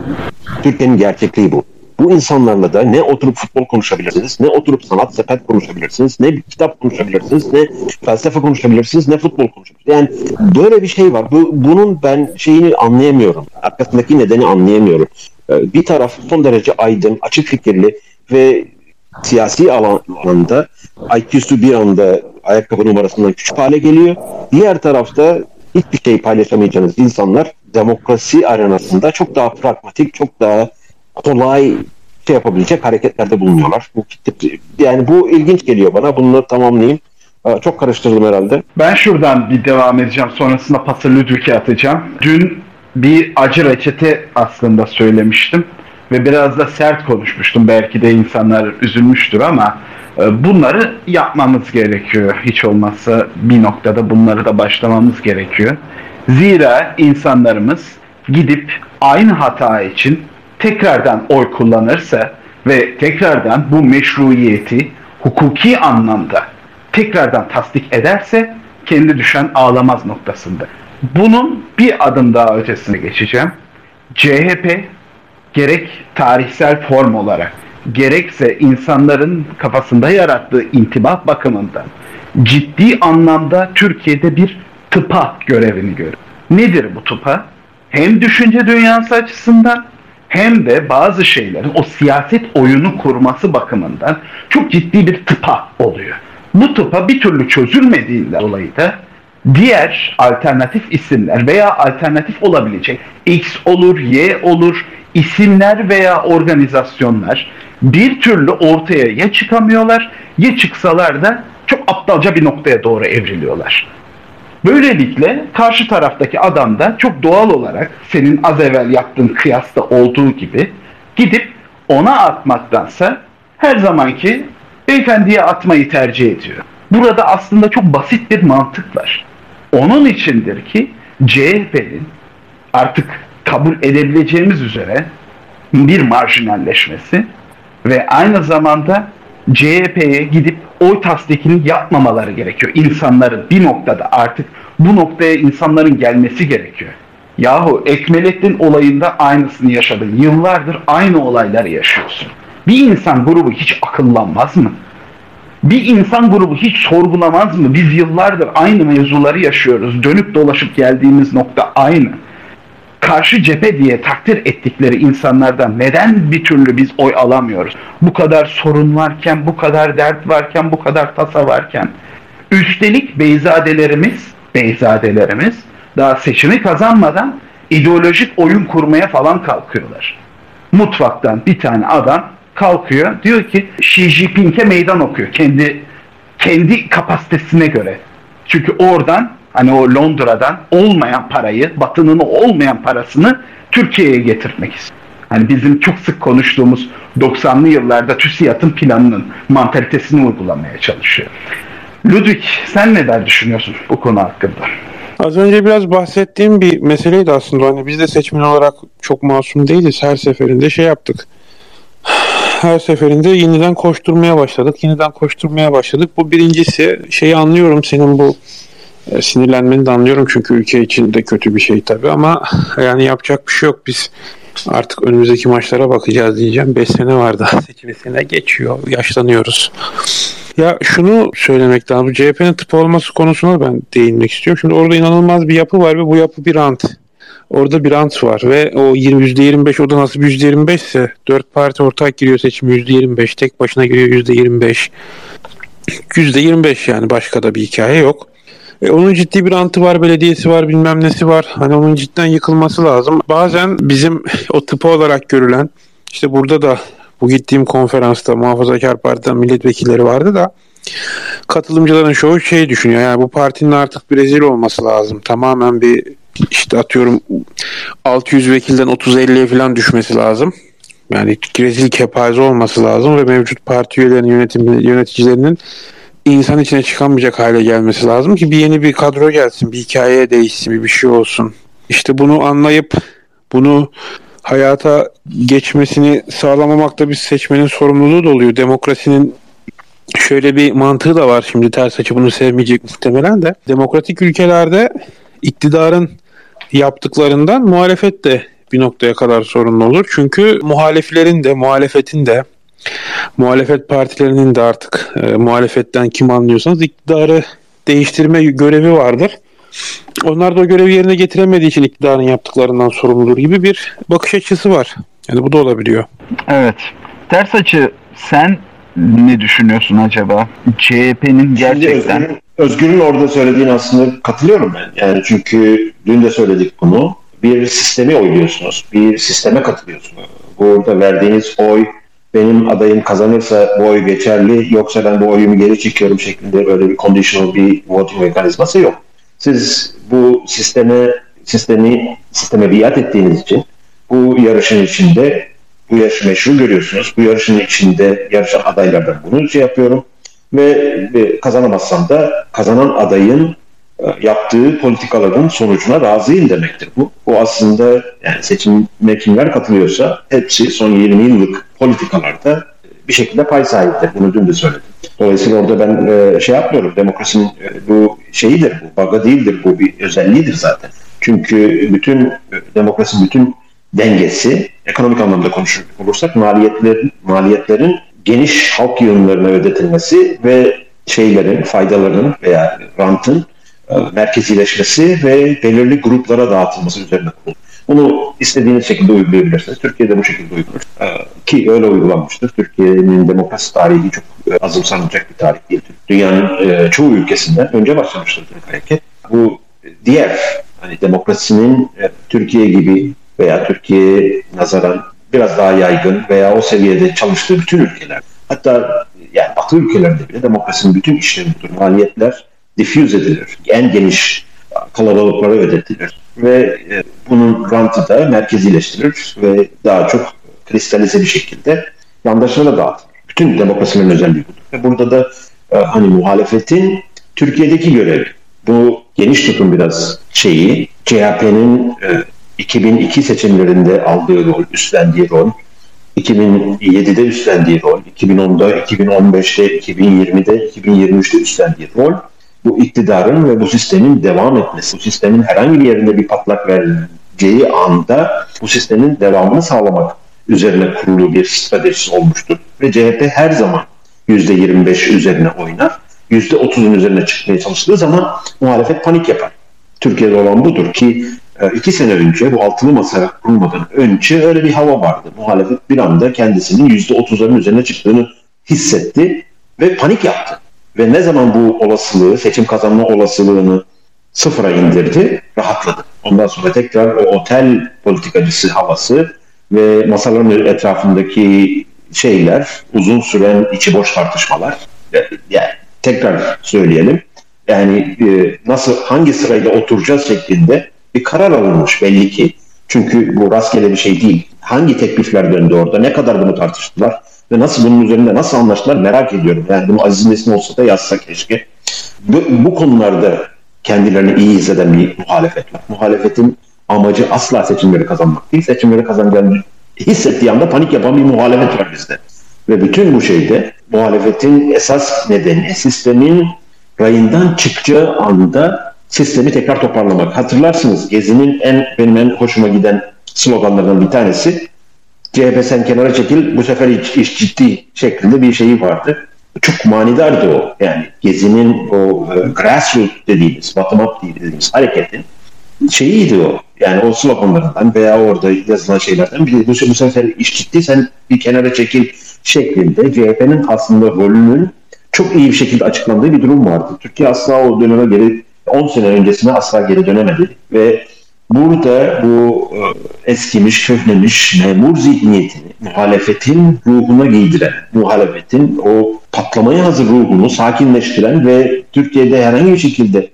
Türkiye'nin gerçekliği bu. Bu insanlarla da ne oturup futbol konuşabilirsiniz, ne oturup sanat sepet konuşabilirsiniz, ne bir kitap konuşabilirsiniz, ne felsefe konuşabilirsiniz, ne futbol konuşabilirsiniz. Yani böyle bir şey var. Bu, bunun ben şeyini anlayamıyorum. Arkasındaki nedeni anlayamıyorum. Ee, bir taraf son derece aydın, açık fikirli ve siyasi alanda IQ'su bir anda ayakkabı numarasından küçük hale geliyor. Diğer tarafta hiçbir şey paylaşamayacağınız insanlar demokrasi arenasında çok daha pragmatik, çok daha kolay şey yapabilecek hareketlerde bulunuyorlar. Bu yani bu ilginç geliyor bana. Bunu tamamlayayım. Çok karıştırdım herhalde. Ben şuradan bir devam edeceğim. Sonrasında pası Ludwig'e atacağım. Dün bir acı reçete aslında söylemiştim ve biraz da sert konuşmuştum. Belki de insanlar üzülmüştür ama bunları yapmamız gerekiyor. Hiç olmazsa bir noktada bunları da başlamamız gerekiyor. Zira insanlarımız gidip aynı hata için tekrardan oy kullanırsa ve tekrardan bu meşruiyeti hukuki anlamda tekrardan tasdik ederse kendi düşen ağlamaz noktasında. Bunun bir adım daha ötesine geçeceğim. CHP gerek tarihsel form olarak gerekse insanların kafasında yarattığı intibah bakımından ciddi anlamda Türkiye'de bir tıpa görevini görür. Nedir bu tıpa? Hem düşünce dünyası açısından hem de bazı şeylerin o siyaset oyunu kurması bakımından çok ciddi bir tıpa oluyor. Bu tıpa bir türlü çözülmediğinden dolayı da diğer alternatif isimler veya alternatif olabilecek X olur, Y olur, isimler veya organizasyonlar bir türlü ortaya ya çıkamıyorlar ya çıksalar da çok aptalca bir noktaya doğru evriliyorlar. Böylelikle karşı taraftaki adam da çok doğal olarak senin az evvel yaptığın kıyasta olduğu gibi gidip ona atmaktansa her zamanki beyefendiye atmayı tercih ediyor. Burada aslında çok basit bir mantık var. Onun içindir ki CHP'nin artık kabul edebileceğimiz üzere bir marjinalleşmesi ve aynı zamanda CHP'ye gidip oy tasdikini yapmamaları gerekiyor. İnsanların bir noktada artık bu noktaya insanların gelmesi gerekiyor. Yahu Ekmelettin olayında aynısını yaşadın. Yıllardır aynı olayları yaşıyorsun. Bir insan grubu hiç akıllanmaz mı? Bir insan grubu hiç sorgulamaz mı? Biz yıllardır aynı mevzuları yaşıyoruz. Dönüp dolaşıp geldiğimiz nokta aynı. Karşı cephe diye takdir ettikleri insanlardan neden bir türlü biz oy alamıyoruz? Bu kadar sorun varken, bu kadar dert varken, bu kadar tasa varken. Üstelik beyzadelerimiz, beyzadelerimiz daha seçimi kazanmadan ideolojik oyun kurmaya falan kalkıyorlar. Mutfaktan bir tane adam kalkıyor diyor ki Xi Jinping'e meydan okuyor kendi kendi kapasitesine göre. Çünkü oradan hani o Londra'dan olmayan parayı, Batı'nın olmayan parasını Türkiye'ye getirmek istiyor. Hani bizim çok sık konuştuğumuz 90'lı yıllarda TÜSİAD'ın planının mantalitesini uygulamaya çalışıyor. Ludwig sen neler düşünüyorsun bu konu hakkında? Az önce biraz bahsettiğim bir meseleydi aslında. Hani biz de seçmen olarak çok masum değiliz. Her seferinde şey yaptık her seferinde yeniden koşturmaya başladık. Yeniden koşturmaya başladık. Bu birincisi şeyi anlıyorum senin bu e, sinirlenmeni de anlıyorum çünkü ülke için de kötü bir şey tabii ama yani yapacak bir şey yok. Biz artık önümüzdeki maçlara bakacağız diyeceğim. 5 sene var daha seçilmesine geçiyor. Yaşlanıyoruz. Ya şunu söylemek lazım. CHP'nin tıp olması konusuna ben değinmek istiyorum. Şimdi orada inanılmaz bir yapı var ve bu yapı bir rant. Orada bir rant var ve o %25 o da nasıl bir %25 ise 4 parti ortak giriyor seçim %25 tek başına giriyor %25 %25 yani başka da bir hikaye yok. E, onun ciddi bir rantı var, belediyesi var, bilmem nesi var. Hani onun cidden yıkılması lazım. Bazen bizim o tıpa olarak görülen, işte burada da bu gittiğim konferansta Muhafazakar Parti'den milletvekilleri vardı da katılımcıların çoğu şey düşünüyor. Yani bu partinin artık bir rezil olması lazım. Tamamen bir işte atıyorum 600 vekilden 30-50'ye falan düşmesi lazım. Yani rezil kepaze olması lazım ve mevcut parti üyelerinin yönetim yöneticilerinin insan içine çıkamayacak hale gelmesi lazım ki bir yeni bir kadro gelsin, bir hikayeye değişsin, bir şey olsun. İşte bunu anlayıp bunu hayata geçmesini sağlamamakta bir seçmenin sorumluluğu da oluyor. Demokrasinin şöyle bir mantığı da var. Şimdi ters açı bunu sevmeyecek muhtemelen de. Demokratik ülkelerde iktidarın yaptıklarından muhalefet de bir noktaya kadar sorunlu olur. Çünkü muhaliflerin de muhalefetin de muhalefet partilerinin de artık e, muhalefetten kim anlıyorsanız iktidarı değiştirme görevi vardır. Onlar da o görevi yerine getiremediği için iktidarın yaptıklarından sorumludur gibi bir bakış açısı var. Yani bu da olabiliyor. Evet. Ters açı sen ne düşünüyorsun acaba? CHP'nin gerçekten... Şimdi Özgür'ün orada söylediğini aslında katılıyorum ben. Yani çünkü dün de söyledik bunu. Bir sistemi oynuyorsunuz. Bir sisteme katılıyorsunuz. Burada verdiğiniz oy benim adayım kazanırsa bu oy geçerli yoksa ben bu oyumu geri çekiyorum şeklinde böyle bir conditional bir voting mekanizması yok. Siz bu sisteme sistemi sisteme biat ettiğiniz için bu yarışın içinde bu yarışı meşru görüyorsunuz. Bu yarışın içinde yarışan adaylardan bunu şey yapıyorum ve, ve kazanamazsam da kazanan adayın yaptığı politikaların sonucuna razıyım demektir bu. Bu aslında yani seçime kimler katılıyorsa hepsi son 20 yıllık politikalarda bir şekilde pay sahibidir. Bunu dün de söyledim. Dolayısıyla orada ben e, şey yapmıyorum. Demokrasinin e, bu şeyidir, bu baga değildir, bu bir özelliğidir zaten. Çünkü bütün e, demokrasinin bütün dengesi ekonomik anlamda konuşacak olursak maliyetlerin, maliyetlerin geniş halk yığınlarına ödetilmesi ve şeylerin, faydaların veya rantın e, merkezileşmesi ve belirli gruplara dağıtılması üzerine kurulu. Bunu istediğiniz şekilde uygulayabilirsiniz. Türkiye'de bu şekilde uygulanır. E, ki öyle uygulanmıştır. Türkiye'nin demokrasi tarihi çok e, azımsanacak bir tarih değil. Dünyanın e, çoğu ülkesinden önce başlamıştır Türk hareket. Bu diğer hani demokrasinin e, Türkiye gibi veya Türkiye'ye nazaran biraz daha yaygın veya o seviyede çalıştığı bütün ülkeler hatta yani Batı ülkelerde bile demokrasinin bütün işleri budur. Maliyetler diffuse edilir. En geniş kalabalıklara ödetilir. Ve e, bunun rantı da merkezileştirilir ve daha çok kristalize bir şekilde yandaşlara dağıtılır. Bütün demokrasinin özelliği budur. Ve burada da e, hani muhalefetin Türkiye'deki görevi. Bu geniş tutum biraz şeyi CHP'nin e, 2002 seçimlerinde aldığı rol, üstlendiği rol, 2007'de üstlendiği rol, 2010'da, 2015'te, 2020'de, 2023'te üstlendiği rol bu iktidarın ve bu sistemin devam etmesi, bu sistemin herhangi bir yerinde bir patlak vereceği anda bu sistemin devamını sağlamak üzerine kurulu bir stratejisi olmuştur. Ve CHP her zaman %25 üzerine oynar. %30'un üzerine çıkmaya çalıştığı zaman muhalefet panik yapar. Türkiye'de olan budur ki e, iki sene önce bu altılı masa kurulmadan önce öyle bir hava vardı. Muhalefet bir anda kendisinin %30'ların üzerine çıktığını hissetti ve panik yaptı. Ve ne zaman bu olasılığı, seçim kazanma olasılığını sıfıra indirdi, rahatladı. Ondan sonra tekrar o otel politikacısı havası ve masaların etrafındaki şeyler, uzun süren içi boş tartışmalar, yani tekrar söyleyelim, yani e, nasıl hangi sırayla oturacağız şeklinde bir karar alınmış belli ki. Çünkü bu rastgele bir şey değil. Hangi teklifler döndü orada, ne kadar bunu tartıştılar ve nasıl bunun üzerinde nasıl anlaştılar merak ediyorum. Yani bunu Aziz Nesin olsa da yazsa keşke. Bu, bu konularda kendilerini iyi hisseden bir muhalefet var. Muhalefetin amacı asla seçimleri kazanmak değil. Seçimleri kazanacağını hissettiği anda panik yapan bir muhalefet var bizde. Ve bütün bu şeyde muhalefetin esas nedeni sistemin rayından çıkacağı anda sistemi tekrar toparlamak. Hatırlarsınız Gezi'nin en benim en hoşuma giden sloganlarından bir tanesi CHP sen kenara çekil bu sefer iş, iş ciddi şeklinde bir şeyi vardı. Çok manidardı o. Yani Gezi'nin o e, grassroots dediğimiz, bottom up dediğimiz hareketin şeyiydi o. Yani o sloganlarından veya orada yazılan şeylerden bir bu, bu sefer iş ciddi sen bir kenara çekil şeklinde CHP'nin aslında rolünün çok iyi bir şekilde açıklandığı bir durum vardı. Türkiye asla o döneme geri 10 sene öncesine asla geri dönemedi ve burada bu e, eskimiş, köhnemiş memur zihniyetini muhalefetin ruhuna giydiren, muhalefetin o patlamaya hazır ruhunu sakinleştiren ve Türkiye'de herhangi bir şekilde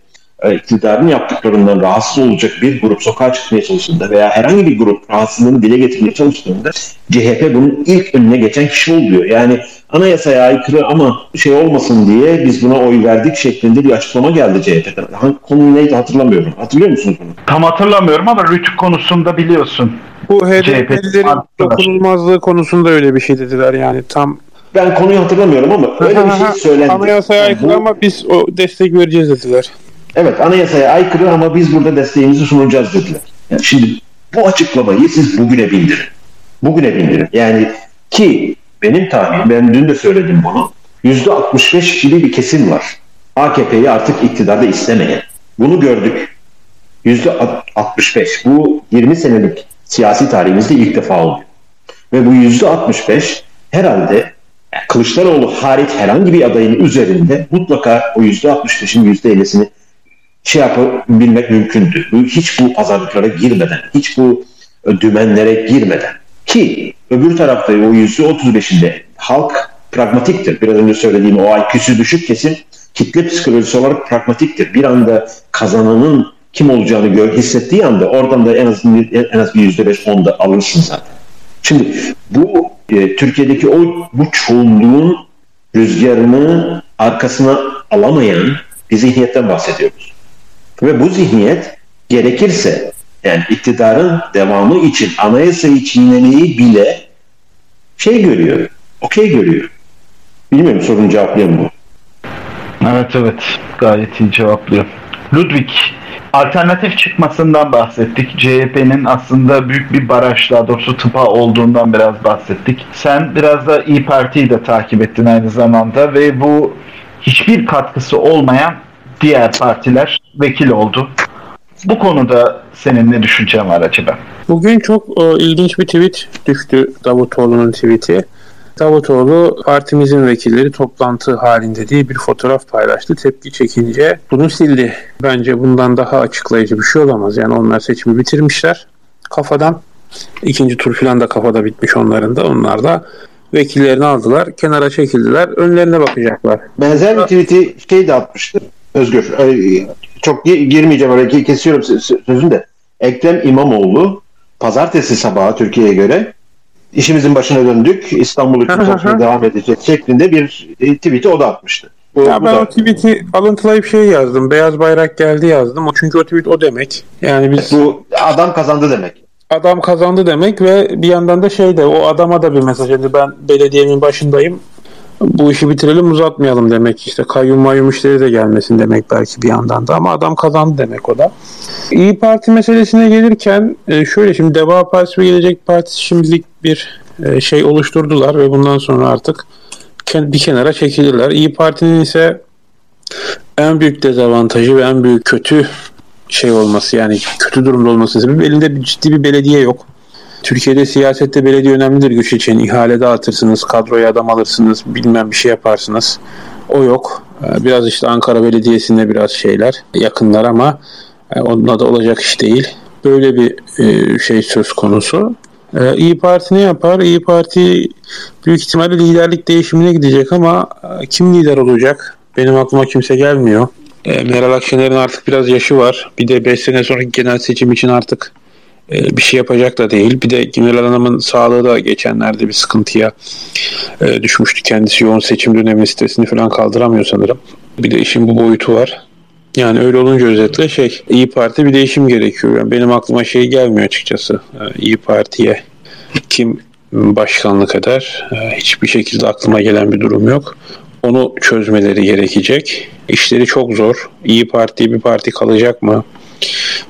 iktidarın yaptıklarından rahatsız olacak bir grup sokağa çıkmaya çalıştığında veya herhangi bir grup rahatsızlığını dile getirmeye çalıştığında CHP bunun ilk önüne geçen kişi oluyor. Yani anayasaya aykırı ama şey olmasın diye biz buna oy verdik şeklinde bir açıklama geldi CHP'den. Hangi konu neydi hatırlamıyorum. Hatırlıyor musunuz bunu? Tam hatırlamıyorum ama rütük konusunda biliyorsun. Bu HDP'lilerin dokunulmazlığı konusunda öyle bir şey dediler yani tam ben konuyu hatırlamıyorum ama öyle bir şey söylendi. Anayasaya aykırı yani bu... ama biz o destek vereceğiz dediler. Evet anayasaya aykırı ama biz burada desteğimizi sunacağız dediler. Yani şimdi bu açıklamayı siz bugüne bindirin. Bugüne bindirin. Yani ki benim tahminim, ben dün de söyledim bunu. Yüzde 65 gibi bir kesim var. AKP'yi artık iktidarda istemeyen. Bunu gördük. Yüzde 65. Bu 20 senelik siyasi tarihimizde ilk defa oluyor. Ve bu yüzde 65 herhalde Kılıçdaroğlu hariç herhangi bir adayın üzerinde mutlaka o yüzde 65'in yüzde 50'sini şey yapabilmek mümkündü. Hiç bu pazarlıklara girmeden, hiç bu dümenlere girmeden. Ki öbür tarafta o yüzde otuz beşinde halk pragmatiktir. Biraz önce söylediğim o IQ'su düşük kesim kitle psikolojisi olarak pragmatiktir. Bir anda kazananın kim olacağını gör, hissettiği anda oradan da en az en az bir yüzde beş onda alırsın zaten. Şimdi bu e, Türkiye'deki o bu çoğunluğun rüzgarını arkasına alamayan bir zihniyetten bahsediyoruz. Ve bu zihniyet gerekirse yani iktidarın devamı için anayasayı çiğnemeyi bile şey görüyor, okey görüyor. Bilmiyorum sorunu cevaplayan mı? Evet evet gayet iyi cevaplıyor. Ludwig alternatif çıkmasından bahsettik. CHP'nin aslında büyük bir baraj daha doğrusu tıpa olduğundan biraz bahsettik. Sen biraz da İyi Parti'yi de takip ettin aynı zamanda ve bu hiçbir katkısı olmayan diğer partiler vekil oldu. Bu konuda senin ne düşüncen var acaba? Bugün çok e, ilginç bir tweet düştü Davutoğlu'nun tweeti. Davutoğlu partimizin vekilleri toplantı halinde diye bir fotoğraf paylaştı. Tepki çekince bunu sildi. Bence bundan daha açıklayıcı bir şey olamaz. Yani onlar seçimi bitirmişler kafadan. İkinci tur falan da kafada bitmiş onların da. Onlar da vekillerini aldılar. Kenara çekildiler. Önlerine bakacaklar. Benzer bir tweet'i şey de atmıştı. Özgür. Çok girmeyeceğim oraya kesiyorum sözünü de. Ekrem İmamoğlu pazartesi sabahı Türkiye'ye göre işimizin başına döndük. İstanbul çalışmaya devam edecek şeklinde bir e, tweet'i o da atmıştı. Bu, ya bu ben da... o tweet'i alıntılayıp şey yazdım. Beyaz bayrak geldi yazdım. O çünkü o tweet o demek. Yani biz bu adam kazandı demek. Adam kazandı demek ve bir yandan da şey de o adama da bir mesaj. Yani ben belediyenin başındayım. Bu işi bitirelim uzatmayalım demek işte kayyum mayyum işleri de gelmesin demek belki bir yandan da ama adam kazandı demek o da. İyi Parti meselesine gelirken e, şöyle şimdi Deva Partisi ve Gelecek Partisi şimdilik bir e, şey oluşturdular ve bundan sonra artık bir kenara çekilirler. İyi Parti'nin ise en büyük dezavantajı ve en büyük kötü şey olması yani kötü durumda olması sebebi elinde bir, ciddi bir belediye yok. Türkiye'de siyasette belediye önemlidir güç için. İhale dağıtırsınız, kadroya adam alırsınız, bilmem bir şey yaparsınız. O yok. E, biraz işte Ankara Belediyesi'nde biraz şeyler yakınlar ama e, onunla da olacak iş değil. Böyle bir şey söz konusu. Ee, İyi Parti ne yapar? İyi Parti büyük ihtimalle liderlik değişimine gidecek ama e, kim lider olacak? Benim aklıma kimse gelmiyor. E, Meral Akşener'in artık biraz yaşı var. Bir de 5 sene sonraki genel seçim için artık e, bir şey yapacak da değil. Bir de Meral Hanım'ın sağlığı da geçenlerde bir sıkıntıya e, düşmüştü. Kendisi yoğun seçim dönemi stresini falan kaldıramıyor sanırım. Bir de işin bu boyutu var. Yani öyle olunca özetle şey İyi Parti bir değişim gerekiyor. Yani benim aklıma şey gelmiyor açıkçası. Ee, İyi Parti'ye kim başkanlık eder? Ee, hiçbir şekilde aklıma gelen bir durum yok. Onu çözmeleri gerekecek. İşleri çok zor. İyi Parti bir parti kalacak mı?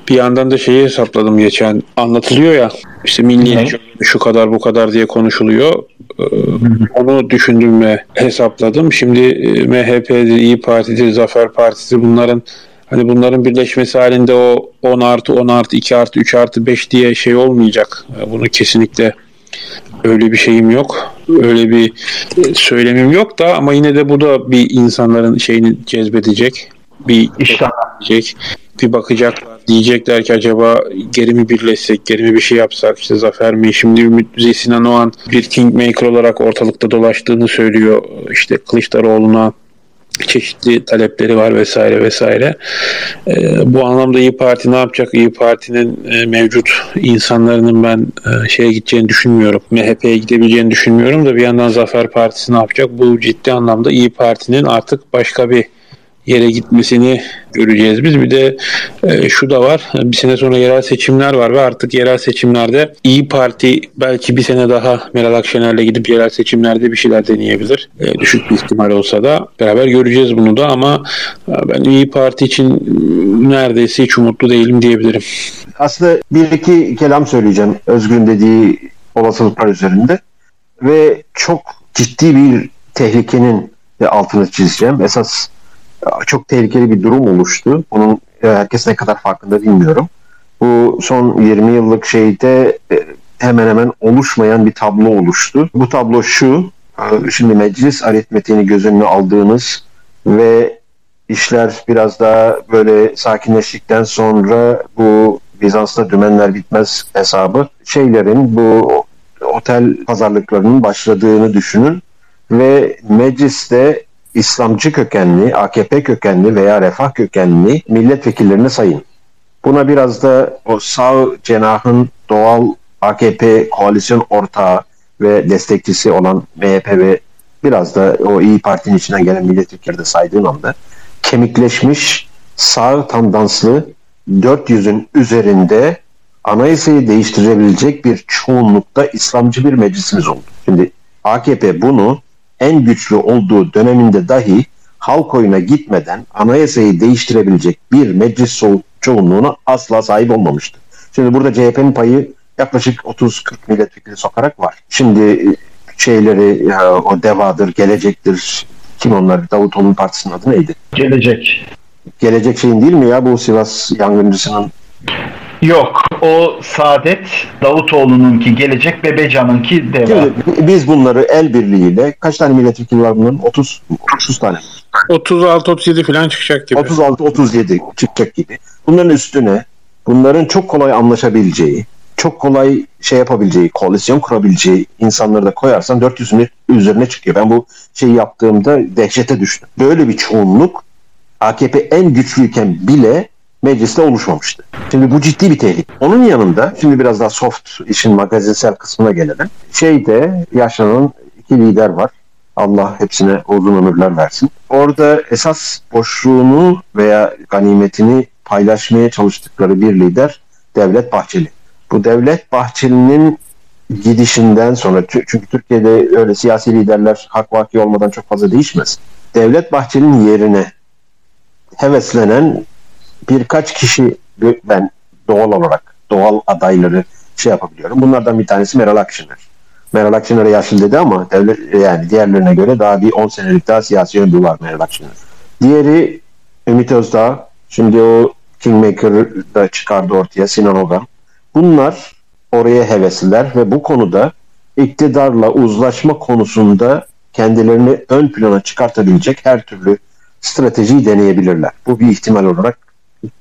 Bir yandan da şeyi hesapladım geçen anlatılıyor ya işte milli şu kadar bu kadar diye konuşuluyor. Ee, onu düşündüm ve hesapladım. Şimdi e, MHP'dir, İyi Parti'dir, Zafer Partisi bunların hani bunların birleşmesi halinde o 10 artı 10 artı 2 artı 3 artı 5 diye şey olmayacak. Bunu kesinlikle öyle bir şeyim yok. Öyle bir e, söylemim yok da ama yine de bu da bir insanların şeyini cezbedecek. Bir iştah edecek. Bir bakacaklar diyecekler ki acaba geri mi birleşsek, geri mi bir şey yapsak, işte Zafer mi? Şimdi Ümit Sinan Oğan bir kingmaker olarak ortalıkta dolaştığını söylüyor. İşte Kılıçdaroğlu'na çeşitli talepleri var vesaire vesaire. E, bu anlamda İyi Parti ne yapacak? İyi Parti'nin e, mevcut insanların ben e, şeye gideceğini düşünmüyorum. MHP'ye gidebileceğini düşünmüyorum da bir yandan Zafer Partisi ne yapacak? Bu ciddi anlamda İyi Parti'nin artık başka bir yere gitmesini göreceğiz biz. Bir de e, şu da var. Bir sene sonra yerel seçimler var ve artık yerel seçimlerde İyi Parti belki bir sene daha Meral Akşener'le gidip yerel seçimlerde bir şeyler deneyebilir. E, düşük bir ihtimal olsa da beraber göreceğiz bunu da ama e, ben İyi Parti için neredeyse hiç umutlu değilim diyebilirim. Aslında bir iki kelam söyleyeceğim Özgün dediği olasılıklar üzerinde ve çok ciddi bir tehlikenin altını çizeceğim. Esas çok tehlikeli bir durum oluştu. Bunun e, herkes ne kadar farkında bilmiyorum. Bu son 20 yıllık şeyde e, hemen hemen oluşmayan bir tablo oluştu. Bu tablo şu, e, şimdi meclis aritmetiğini göz önüne aldığınız ve işler biraz daha böyle sakinleştikten sonra bu Bizans'ta dümenler bitmez hesabı şeylerin bu otel pazarlıklarının başladığını düşünün ve mecliste İslamcı kökenli, AKP kökenli veya refah kökenli milletvekillerini sayın. Buna biraz da o sağ cenahın doğal AKP koalisyon ortağı ve destekçisi olan MHP ve biraz da o İyi Parti'nin içinden gelen milletvekilleri de saydığın anda kemikleşmiş sağ tandanslı 400'ün üzerinde anayasayı değiştirebilecek bir çoğunlukta İslamcı bir meclisimiz oldu. Şimdi AKP bunu en güçlü olduğu döneminde dahi halk oyuna gitmeden anayasayı değiştirebilecek bir meclis çoğunluğuna asla sahip olmamıştı. Şimdi burada CHP'nin payı yaklaşık 30-40 milletvekili sokarak var. Şimdi e, şeyleri o devadır, gelecektir. Kim onlar? Davutoğlu'nun partisinin adı neydi? Gelecek. Gelecek şeyin değil mi ya bu Sivas yangıncısının? Yok. O Saadet Davutoğlu'nunki gelecek Bebecan'ınki deva. Şimdi biz bunları el birliğiyle kaç tane milletvekili var bunların? 30 30 tane. 36-37 falan çıkacak gibi. 36-37 çıkacak gibi. Bunların üstüne bunların çok kolay anlaşabileceği, çok kolay şey yapabileceği, koalisyon kurabileceği insanları da koyarsan 400'ün üzerine çıkıyor. Ben bu şeyi yaptığımda dehşete düştüm. Böyle bir çoğunluk AKP en güçlüyken bile mecliste oluşmamıştı. Şimdi bu ciddi bir tehlike. Onun yanında şimdi biraz daha soft işin magazinsel kısmına gelelim. Şeyde yaşlanan iki lider var. Allah hepsine uzun ömürler versin. Orada esas boşluğunu veya ganimetini paylaşmaya çalıştıkları bir lider Devlet Bahçeli. Bu Devlet Bahçeli'nin gidişinden sonra çünkü Türkiye'de öyle siyasi liderler hak vaki olmadan çok fazla değişmez. Devlet Bahçeli'nin yerine heveslenen birkaç kişi ben doğal olarak doğal adayları şey yapabiliyorum. Bunlardan bir tanesi Meral Akşener. Meral Akşener'e yaşlı dedi ama devlet, yani diğerlerine göre daha bir 10 senelik daha siyasi ömrü var Meral Akşener. Diğeri Ümit Özdağ. Şimdi o Kingmaker'da çıkardı ortaya Sinan Ogan. Bunlar oraya hevesliler ve bu konuda iktidarla uzlaşma konusunda kendilerini ön plana çıkartabilecek her türlü stratejiyi deneyebilirler. Bu bir ihtimal olarak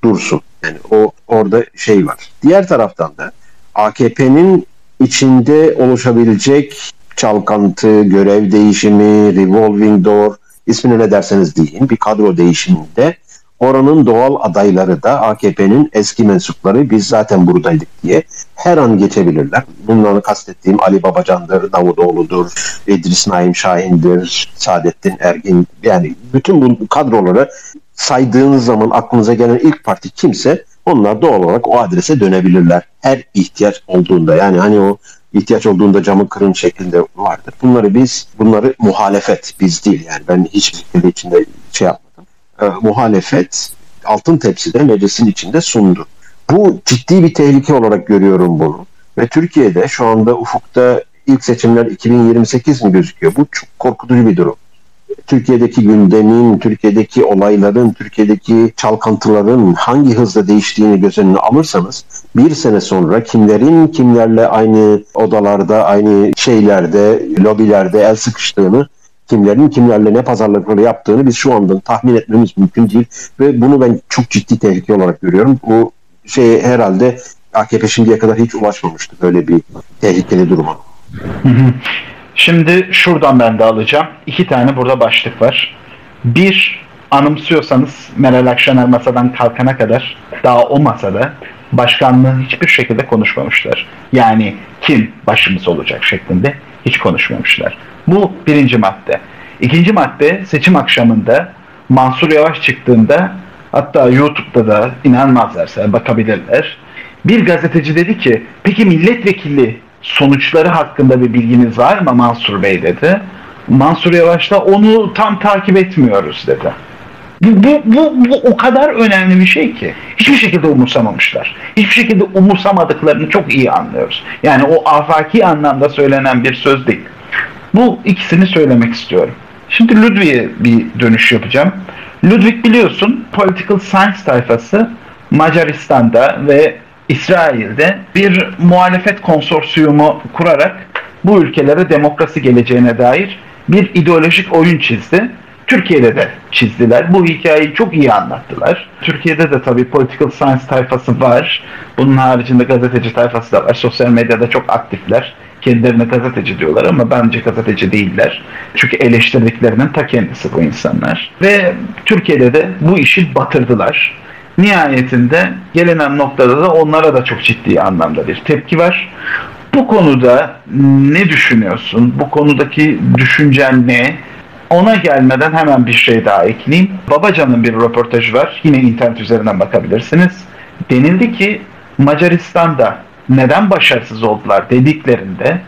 dursun. Yani o orada şey var. Diğer taraftan da AKP'nin içinde oluşabilecek çalkantı, görev değişimi, revolving door, ismini ne derseniz deyin bir kadro değişiminde oranın doğal adayları da AKP'nin eski mensupları biz zaten buradaydık diye her an geçebilirler. Bunları kastettiğim Ali Babacan'dır, Davutoğlu'dur, İdris Naim Şahin'dir, Saadettin Ergin yani bütün bu kadroları saydığınız zaman aklınıza gelen ilk parti kimse onlar doğal olarak o adrese dönebilirler. Her ihtiyaç olduğunda yani hani o ihtiyaç olduğunda camı kırın şeklinde vardır. Bunları biz, bunları muhalefet biz değil yani ben hiçbir şekilde içinde şey yapmadım. E, muhalefet altın tepside meclisin içinde sundu. Bu ciddi bir tehlike olarak görüyorum bunu. Ve Türkiye'de şu anda ufukta ilk seçimler 2028 mi gözüküyor? Bu çok korkutucu bir durum. Türkiye'deki gündemin, Türkiye'deki olayların, Türkiye'deki çalkantıların hangi hızla değiştiğini göz önüne alırsanız bir sene sonra kimlerin kimlerle aynı odalarda, aynı şeylerde, lobilerde el sıkıştığını kimlerin kimlerle ne pazarlıkları yaptığını biz şu anda tahmin etmemiz mümkün değil ve bunu ben çok ciddi tehlike olarak görüyorum. Bu şey herhalde AKP şimdiye kadar hiç ulaşmamıştı böyle bir tehlikeli duruma. Şimdi şuradan ben de alacağım. İki tane burada başlık var. Bir, anımsıyorsanız Meral Akşener masadan kalkana kadar daha o masada başkanlığı hiçbir şekilde konuşmamışlar. Yani kim başımız olacak şeklinde hiç konuşmamışlar. Bu birinci madde. İkinci madde seçim akşamında Mansur Yavaş çıktığında hatta YouTube'da da inanmazlarsa bakabilirler. Bir gazeteci dedi ki peki milletvekili sonuçları hakkında bir bilginiz var mı Mansur Bey dedi. Mansur Yavaş da onu tam takip etmiyoruz dedi. Bu, bu, bu, bu o kadar önemli bir şey ki. Hiçbir şekilde umursamamışlar. Hiçbir şekilde umursamadıklarını çok iyi anlıyoruz. Yani o afaki anlamda söylenen bir söz değil. Bu ikisini söylemek istiyorum. Şimdi Ludwig'e bir dönüş yapacağım. Ludwig biliyorsun Political Science tayfası Macaristan'da ve İsrail'de bir muhalefet konsorsiyumu kurarak bu ülkelere demokrasi geleceğine dair bir ideolojik oyun çizdi. Türkiye'de de çizdiler. Bu hikayeyi çok iyi anlattılar. Türkiye'de de tabii political science tayfası var. Bunun haricinde gazeteci tayfası da var. Sosyal medyada çok aktifler. Kendilerine gazeteci diyorlar ama bence gazeteci değiller. Çünkü eleştirdiklerinin ta kendisi bu insanlar. Ve Türkiye'de de bu işi batırdılar Nihayetinde gelinen noktada da onlara da çok ciddi anlamda bir tepki var. Bu konuda ne düşünüyorsun? Bu konudaki düşüncen ne? Ona gelmeden hemen bir şey daha ekleyeyim. Babacan'ın bir röportajı var. Yine internet üzerinden bakabilirsiniz. Denildi ki Macaristan'da neden başarısız oldular dediklerinde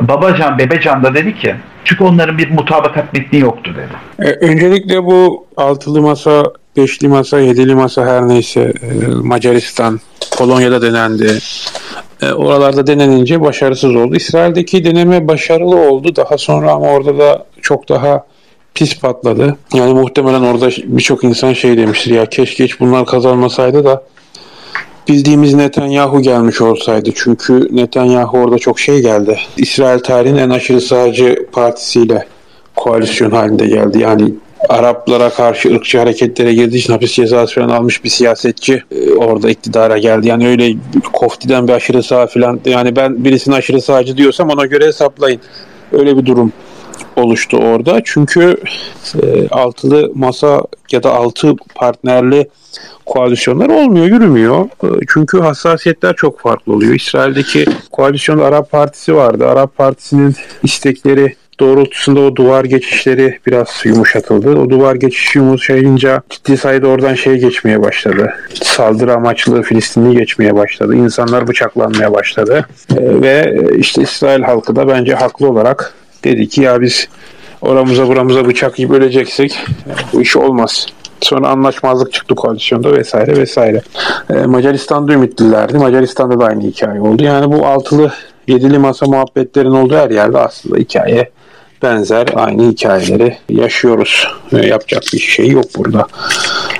Babacan, Bebecan da dedi ki çünkü onların bir mutabakat metni yoktu dedi. E, öncelikle bu altılı masa, beşli masa, yedili masa her neyse e, Macaristan, Polonya'da denendi. E, oralarda denenince başarısız oldu. İsrail'deki deneme başarılı oldu. Daha sonra ama orada da çok daha pis patladı. Yani muhtemelen orada birçok insan şey demiştir ya keşke hiç bunlar kazanmasaydı da bildiğimiz Netanyahu gelmiş olsaydı. Çünkü Netanyahu orada çok şey geldi. İsrail tarihinin en aşırı sağcı partisiyle koalisyon halinde geldi. Yani Araplara karşı ırkçı hareketlere girdiği için hapis cezası falan almış bir siyasetçi e, orada iktidara geldi. Yani öyle koftiden bir aşırı sağ falan yani ben birisinin aşırı sağcı diyorsam ona göre hesaplayın. Öyle bir durum oluştu orada. Çünkü e, altılı masa ya da altı partnerli koalisyonlar olmuyor, yürümüyor. E, çünkü hassasiyetler çok farklı oluyor. İsrail'deki koalisyonda Arap Partisi vardı. Arap Partisi'nin istekleri doğrultusunda o duvar geçişleri biraz yumuşatıldı. O duvar geçişi yumuşayınca ciddi sayıda oradan şey geçmeye başladı. Saldırı amaçlı Filistinli geçmeye başladı. İnsanlar bıçaklanmaya başladı. E, ve işte İsrail halkı da bence haklı olarak dedi ki ya biz oramıza buramıza bıçak yiyip öleceksek bu iş olmaz. Sonra anlaşmazlık çıktı koalisyonda vesaire vesaire. E, Macaristan'da ümitlilerdi. Macaristan'da da aynı hikaye oldu. Yani bu altılı yedili masa muhabbetlerin olduğu her yerde aslında hikaye benzer aynı hikayeleri yaşıyoruz. E, yapacak bir şey yok burada.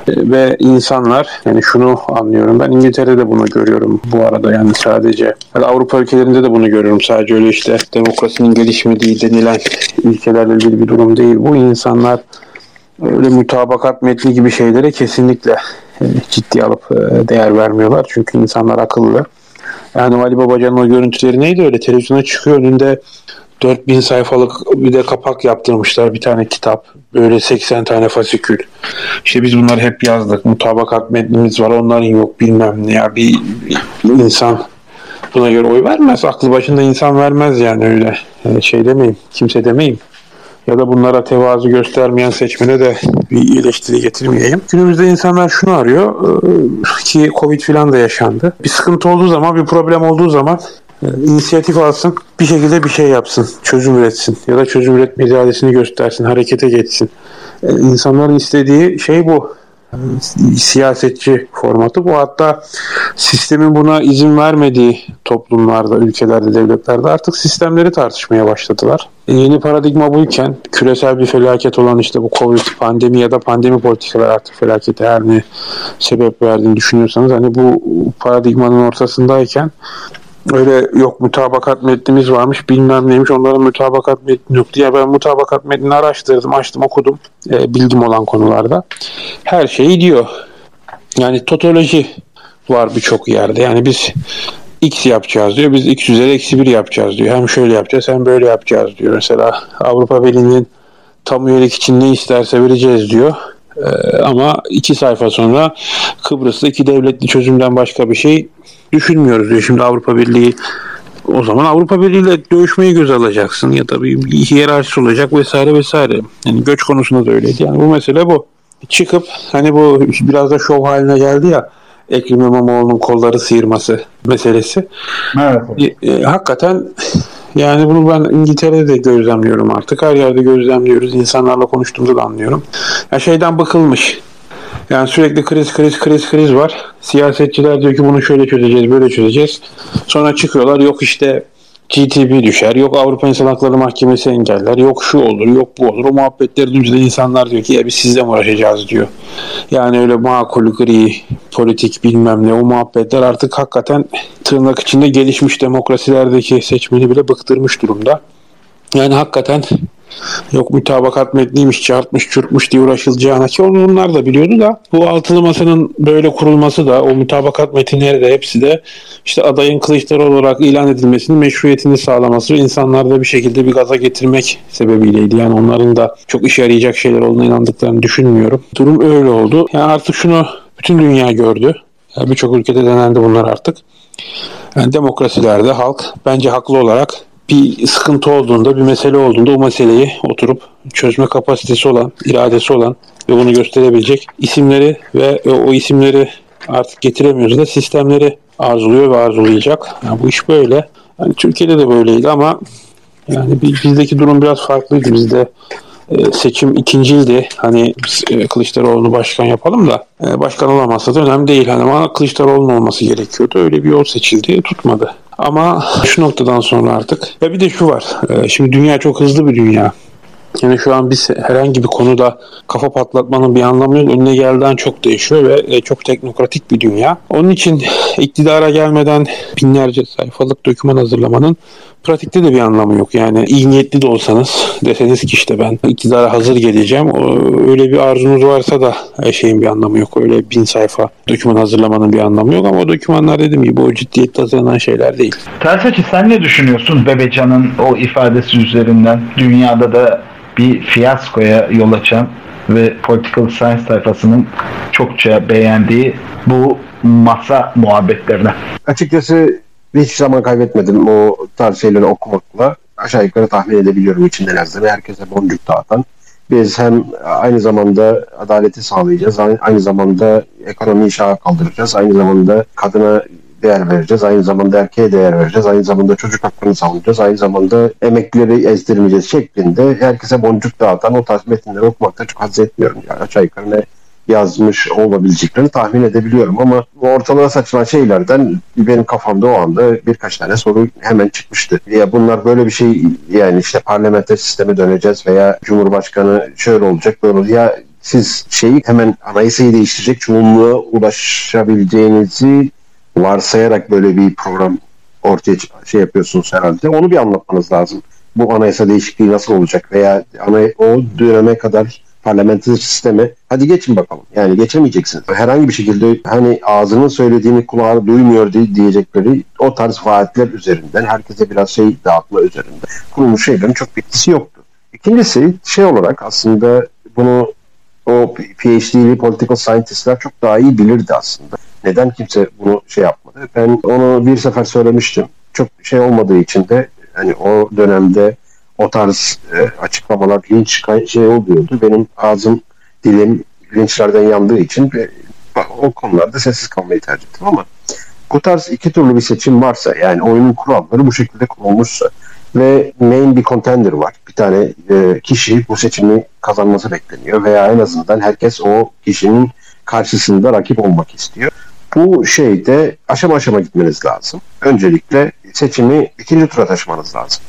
Ve insanlar yani şunu anlıyorum ben İngiltere'de bunu görüyorum bu arada yani sadece yani Avrupa ülkelerinde de bunu görüyorum sadece öyle işte demokrasinin gelişmediği denilen ülkelerle ilgili bir durum değil. Bu insanlar öyle mutabakat metni gibi şeylere kesinlikle e, ciddi alıp e, değer vermiyorlar. Çünkü insanlar akıllı. Yani Ali Babacan'ın o görüntüleri neydi öyle televizyona çıkıyor önünde 4000 sayfalık bir de kapak yaptırmışlar bir tane kitap. Böyle 80 tane fasikül. İşte biz bunları hep yazdık. Mutabakat metnimiz var onların yok bilmem ne ya bir, bir insan buna göre oy vermez. Aklı başında insan vermez yani öyle. Yani şey demeyeyim. Kimse demeyeyim ya da bunlara tevazu göstermeyen seçmene de bir eleştiri getirmeyeyim. Günümüzde insanlar şunu arıyor ki Covid filan da yaşandı. Bir sıkıntı olduğu zaman, bir problem olduğu zaman inisiyatif alsın, bir şekilde bir şey yapsın, çözüm üretsin ya da çözüm üretme iradesini göstersin, harekete geçsin. İnsanların istediği şey bu siyasetçi formatı bu. Hatta sistemin buna izin vermediği toplumlarda, ülkelerde, devletlerde artık sistemleri tartışmaya başladılar. E, yeni paradigma buyken küresel bir felaket olan işte bu Covid pandemi ya da pandemi politikalar artık felakete her ne sebep verdiğini düşünüyorsanız hani bu paradigmanın ortasındayken öyle yok mutabakat metnimiz varmış bilmem neymiş onların mutabakat metni yok diye ben mutabakat metnini araştırdım açtım okudum e, bildim olan konularda. Her şeyi diyor yani totoloji var birçok yerde. Yani biz x yapacağız diyor biz x üzeri eksi 1 yapacağız diyor. Hem şöyle yapacağız hem böyle yapacağız diyor. Mesela Avrupa Birliği'nin tam üyelik için ne isterse vereceğiz diyor. Ee, ama iki sayfa sonra Kıbrıs'ta iki devletli çözümden başka bir şey düşünmüyoruz diyor. Şimdi Avrupa Birliği o zaman Avrupa Birliği ile dövüşmeyi göz alacaksın ya da bir, hiyerarşisi olacak vesaire vesaire. Yani göç konusunda da öyleydi. Yani bu mesele bu. Çıkıp hani bu biraz da şov haline geldi ya Ekrem İmamoğlu'nun kolları sıyırması meselesi. Evet. E, e, hakikaten yani bunu ben İngiltere'de de gözlemliyorum artık. Her yerde gözlemliyoruz. İnsanlarla konuştuğumda da anlıyorum. Ya şeyden bıkılmış. Yani sürekli kriz kriz kriz kriz var. Siyasetçiler diyor ki bunu şöyle çözeceğiz, böyle çözeceğiz. Sonra çıkıyorlar yok işte GTP düşer, yok Avrupa İnsan Hakları Mahkemesi engeller, yok şu olur, yok bu olur. O muhabbetleri duyunca insanlar diyor ki ya biz sizle uğraşacağız diyor. Yani öyle makul, gri, politik bilmem ne o muhabbetler artık hakikaten tırnak içinde gelişmiş demokrasilerdeki seçmeni bile bıktırmış durumda. Yani hakikaten Yok mütabakat metniymiş, çarpmış, çırpmış diye uğraşılacağına ki onu da biliyordu da bu altılı masanın böyle kurulması da o mütabakat metinleri de hepsi de işte adayın Kılıçdaroğlu olarak ilan edilmesinin meşruiyetini sağlaması ve insanlarda bir şekilde bir gaza getirmek sebebiyleydi. Yani onların da çok işe yarayacak şeyler olduğuna inandıklarını düşünmüyorum. Durum öyle oldu. Yani artık şunu bütün dünya gördü. Yani Birçok ülkede denendi bunlar artık. Yani demokrasilerde halk bence haklı olarak bir sıkıntı olduğunda, bir mesele olduğunda o meseleyi oturup çözme kapasitesi olan, iradesi olan ve bunu gösterebilecek isimleri ve o isimleri artık getiremiyoruz da sistemleri arzuluyor ve arzulayacak. Yani bu iş böyle. Yani Türkiye'de de böyleydi ama yani bizdeki durum biraz farklıydı. Bizde e, seçim ikincildi. Hani biz e, Kılıçdaroğlu'nu başkan yapalım da e, başkan olamazsa da önemli değil. Hani ama Kılıçdaroğlu'nun olması gerekiyordu. Öyle bir yol seçildi. Tutmadı. Ama şu noktadan sonra artık ya bir de şu var. Şimdi dünya çok hızlı bir dünya. Yani şu an biz herhangi bir konuda kafa patlatmanın bir anlamı yok. Önüne geldiğinden çok değişiyor ve e, çok teknokratik bir dünya. Onun için iktidara gelmeden binlerce sayfalık doküman hazırlamanın pratikte de bir anlamı yok. Yani iyi niyetli de olsanız deseniz ki işte ben iktidara hazır geleceğim. Öyle bir arzunuz varsa da şeyin bir anlamı yok. Öyle bin sayfa doküman hazırlamanın bir anlamı yok ama o dokümanlar dediğim gibi o ciddiyette hazırlanan şeyler değil. Tersaçı sen ne düşünüyorsun Bebecan'ın o ifadesi üzerinden? Dünyada da bir fiyaskoya yol açan ve Political Science sayfasının çokça beğendiği bu masa muhabbetlerine. Açıkçası hiç zaman kaybetmedim o tarz şeyleri okumakla. Aşağı yukarı tahmin edebiliyorum içinde nezdeme. Herkese boncuk dağıtan. Biz hem aynı zamanda adaleti sağlayacağız, aynı zamanda ekonomiyi şaha kaldıracağız, aynı zamanda kadına değer vereceğiz. Aynı zamanda erkeğe değer vereceğiz. Aynı zamanda çocuk haklarını savunacağız. Aynı zamanda emeklileri ezdirmeyeceğiz şeklinde herkese boncuk dağıtan o tarz metinleri okumakta çok haz etmiyorum. Yani aşağı yukarı ne yazmış olabileceklerini tahmin edebiliyorum ama ortalığa saçılan şeylerden benim kafamda o anda birkaç tane soru hemen çıkmıştı. Ya bunlar böyle bir şey yani işte parlamenter sisteme döneceğiz veya Cumhurbaşkanı şöyle olacak böyle olacak. Ya siz şeyi hemen anayasayı değiştirecek çoğunluğa ulaşabileceğinizi varsayarak böyle bir program ortaya şey yapıyorsunuz herhalde. Onu bir anlatmanız lazım. Bu anayasa değişikliği nasıl olacak veya o döneme kadar parlamenter sisteme hadi geçin bakalım. Yani geçemeyeceksiniz. Herhangi bir şekilde hani ağzının söylediğini kulağı duymuyor diyecekleri o tarz vaatler üzerinden herkese biraz şey dağıtma üzerinde kurulmuş şeylerin çok bitkisi yoktu. İkincisi şey olarak aslında bunu o PhD'li political scientistler çok daha iyi bilirdi aslında. Neden kimse bunu şey yapmadı? Ben onu bir sefer söylemiştim. Çok şey olmadığı için de hani o dönemde o tarz e, açıklamalar linç şey oluyordu. Benim ağzım dilim linçlerden yandığı için e, o konularda sessiz kalmayı tercih ettim ama bu tarz iki türlü bir seçim varsa yani oyunun kuralları bu şekilde kurulmuşsa ve main bir contender var. Bir tane e, kişi bu seçimi kazanması bekleniyor veya en azından herkes o kişinin karşısında rakip olmak istiyor. Bu şeyde aşama aşama gitmeniz lazım. Öncelikle seçimi ikinci tura taşımanız lazım.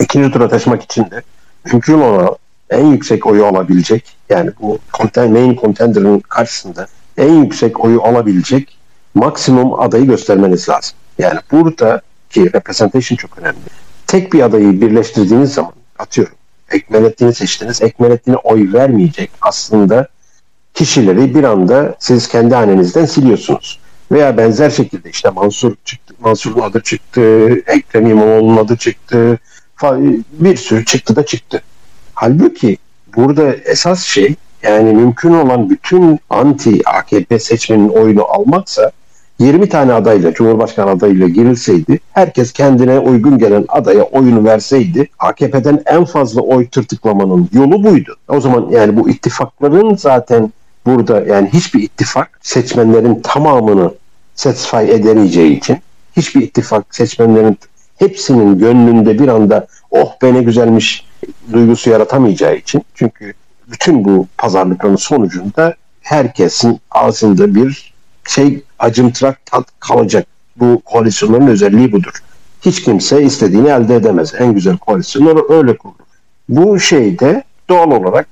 İkinci tura taşımak için de mümkün olan en yüksek oyu alabilecek yani bu main contender'ın karşısında en yüksek oyu alabilecek maksimum adayı göstermeniz lazım. Yani burada ki representation çok önemli. Tek bir adayı birleştirdiğiniz zaman atıyorum Ekmelettin'i seçtiniz. Ekmelettin'e oy vermeyecek aslında kişileri bir anda siz kendi hanenizden siliyorsunuz. Veya benzer şekilde işte Mansur çıktı, Mansur'un adı çıktı, Ekrem İmamoğlu'nun adı çıktı, bir sürü çıktı da çıktı. Halbuki burada esas şey yani mümkün olan bütün anti AKP seçmenin oyunu almaksa 20 tane adayla, Cumhurbaşkanı adayıyla girilseydi, herkes kendine uygun gelen adaya oyunu verseydi, AKP'den en fazla oy tırtıklamanın yolu buydu. O zaman yani bu ittifakların zaten burada yani hiçbir ittifak seçmenlerin tamamını satisfy edemeyeceği için hiçbir ittifak seçmenlerin hepsinin gönlünde bir anda oh be ne güzelmiş duygusu yaratamayacağı için çünkü bütün bu pazarlıkların sonucunda herkesin ağzında bir şey acımtırak tat kalacak. Bu koalisyonların özelliği budur. Hiç kimse istediğini elde edemez. En güzel koalisyonlar öyle kurulur. Bu şeyde doğal olarak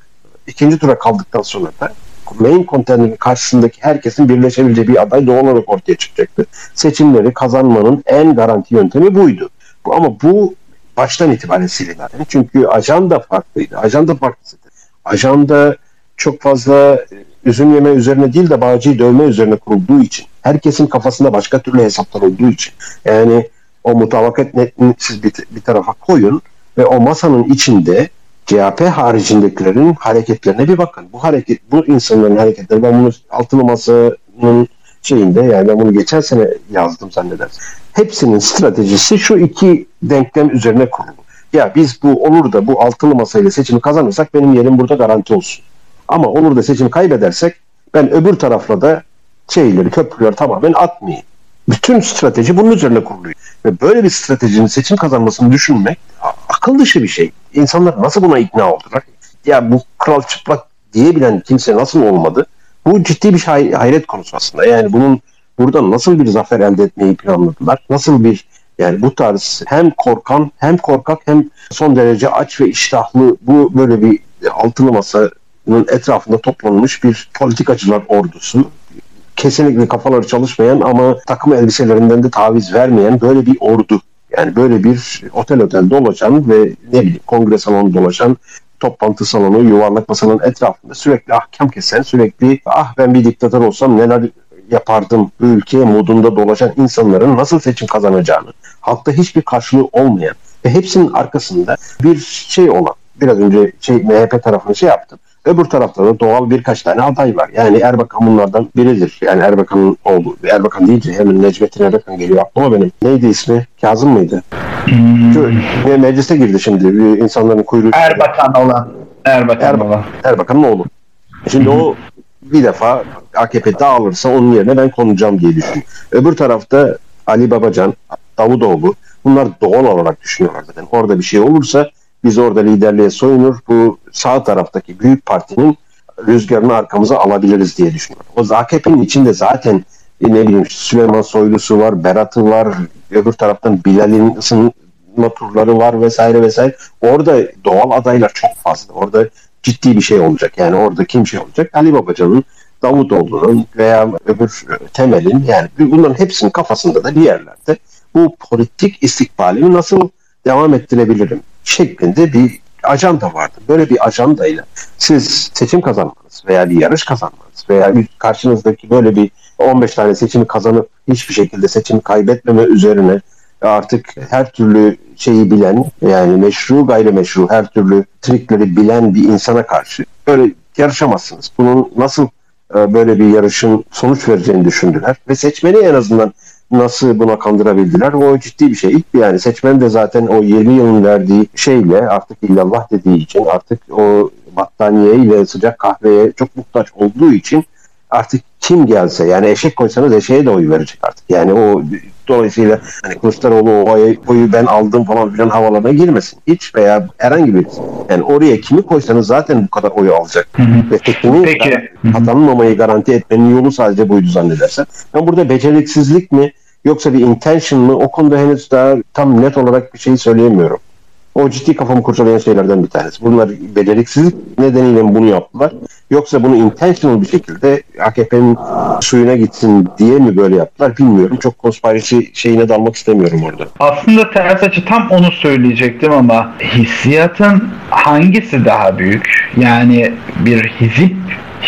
ikinci tura kaldıktan sonra da main contender'ın karşısındaki herkesin birleşebileceği bir aday doğal olarak ortaya çıkacaktı. Seçimleri kazanmanın en garanti yöntemi buydu. Bu, ama bu baştan itibaren silindi. Çünkü ajanda farklıydı. Ajanda farklıydı. Ajanda çok fazla üzüm yeme üzerine değil de bağcıyı dövme üzerine kurulduğu için herkesin kafasında başka türlü hesaplar olduğu için yani o mutabakat netini siz bir, bir tarafa koyun ve o masanın içinde CHP haricindekilerin hareketlerine bir bakın. Bu hareket, bu insanların hareketleri, ben bunu altılı masa kitabının şeyinde yani ben bunu geçen sene yazdım zannedersin. Hepsinin stratejisi şu iki denklem üzerine kurulu. Ya biz bu olur da bu altılı masayla seçimi kazanırsak benim yerim burada garanti olsun. Ama olur da seçimi kaybedersek ben öbür tarafla da şeyleri, köprüleri tamamen atmayayım. Bütün strateji bunun üzerine kuruluyor. Ve böyle bir stratejinin seçim kazanmasını düşünmek akıl dışı bir şey. İnsanlar nasıl buna ikna oldular? Ya bu kral çıplak diyebilen kimse nasıl olmadı? Bu ciddi bir hay- hayret konusu aslında. Yani bunun buradan nasıl bir zafer elde etmeyi planladılar? Nasıl bir yani bu tarz hem korkan hem korkak hem son derece aç ve iştahlı bu böyle bir altılı masanın etrafında toplanmış bir politikacılar ordusu kesinlikle kafaları çalışmayan ama takım elbiselerinden de taviz vermeyen böyle bir ordu. Yani böyle bir otel otel dolaşan ve ne bileyim kongre salonu dolaşan toplantı salonu, yuvarlak masanın etrafında sürekli ahkam kesen, sürekli ah ben bir diktatör olsam neler yapardım bu ülkeye modunda dolaşan insanların nasıl seçim kazanacağını, halkta hiçbir karşılığı olmayan ve hepsinin arkasında bir şey olan, biraz önce şey MHP tarafını şey yaptım. Öbür tarafta da doğal birkaç tane aday var. Yani Erbakan bunlardan biridir. Yani Erbakan'ın oğlu. Erbakan deyince hemen Necmettin Erbakan geliyor aklıma benim. Neydi ismi? Kazım mıydı? Hmm. Şu, meclise girdi şimdi. insanların kuyruğu. Erbakan olan. Erbakan Erbakan. olan. Erbakan'ın oğlu. Şimdi o bir defa AKP dağılırsa onun yerine ben konacağım diye düşünüyor. Öbür tarafta Ali Babacan, Davutoğlu bunlar doğal olarak düşünüyorlar zaten. Orada bir şey olursa biz orada liderliğe soyunur. Bu sağ taraftaki büyük partinin rüzgarını arkamıza alabiliriz diye düşünüyorum. O AKP'nin içinde zaten e, ne bileyim Süleyman Soylusu var, Berat'ı var, öbür taraftan Bilal'in ısınma turları var vesaire vesaire. Orada doğal adaylar çok fazla. Orada ciddi bir şey olacak. Yani orada kim şey olacak? Ali Babacan'ın, Davutoğlu'nun veya öbür e, Temel'in yani bunların hepsinin kafasında da bir yerlerde bu politik istikbalimi nasıl devam ettirebilirim şeklinde bir ajanda vardı. Böyle bir ajandayla siz seçim kazanmanız veya bir yarış kazanmanız veya karşınızdaki böyle bir 15 tane seçimi kazanıp hiçbir şekilde seçimi kaybetmeme üzerine artık her türlü şeyi bilen yani meşru gayrimeşru her türlü trikleri bilen bir insana karşı böyle yarışamazsınız. Bunun nasıl e, böyle bir yarışın sonuç vereceğini düşündüler ve seçmeni en azından nasıl buna kandırabildiler o ciddi bir şey. Yani seçmen de zaten o 20 yılın verdiği şeyle artık illallah dediği için artık o battaniye ile sıcak kahveye çok muhtaç olduğu için artık kim gelse yani eşek koysanız eşeğe de oy verecek artık. Yani o dolayısıyla hani Kılıçdaroğlu o oyu, ben aldım falan filan havalarına girmesin. Hiç veya herhangi bir yani oraya kimi koysanız zaten bu kadar oyu alacak. Hı hı. Ve tekini Peki. kazanmamayı garanti etmenin yolu sadece buydu zannedersen. Ben burada beceriksizlik mi yoksa bir intention mı o konuda henüz daha tam net olarak bir şey söyleyemiyorum. O ciddi kafamı kurcalayan şeylerden bir tanesi. Bunlar beceriksizlik nedeniyle bunu yaptılar? Yoksa bunu intentional bir şekilde AKP'nin suyuna gitsin diye mi böyle yaptılar bilmiyorum. Çok konspiracy şeyine dalmak istemiyorum orada. Aslında ters açı tam onu söyleyecektim ama hissiyatın hangisi daha büyük? Yani bir hizip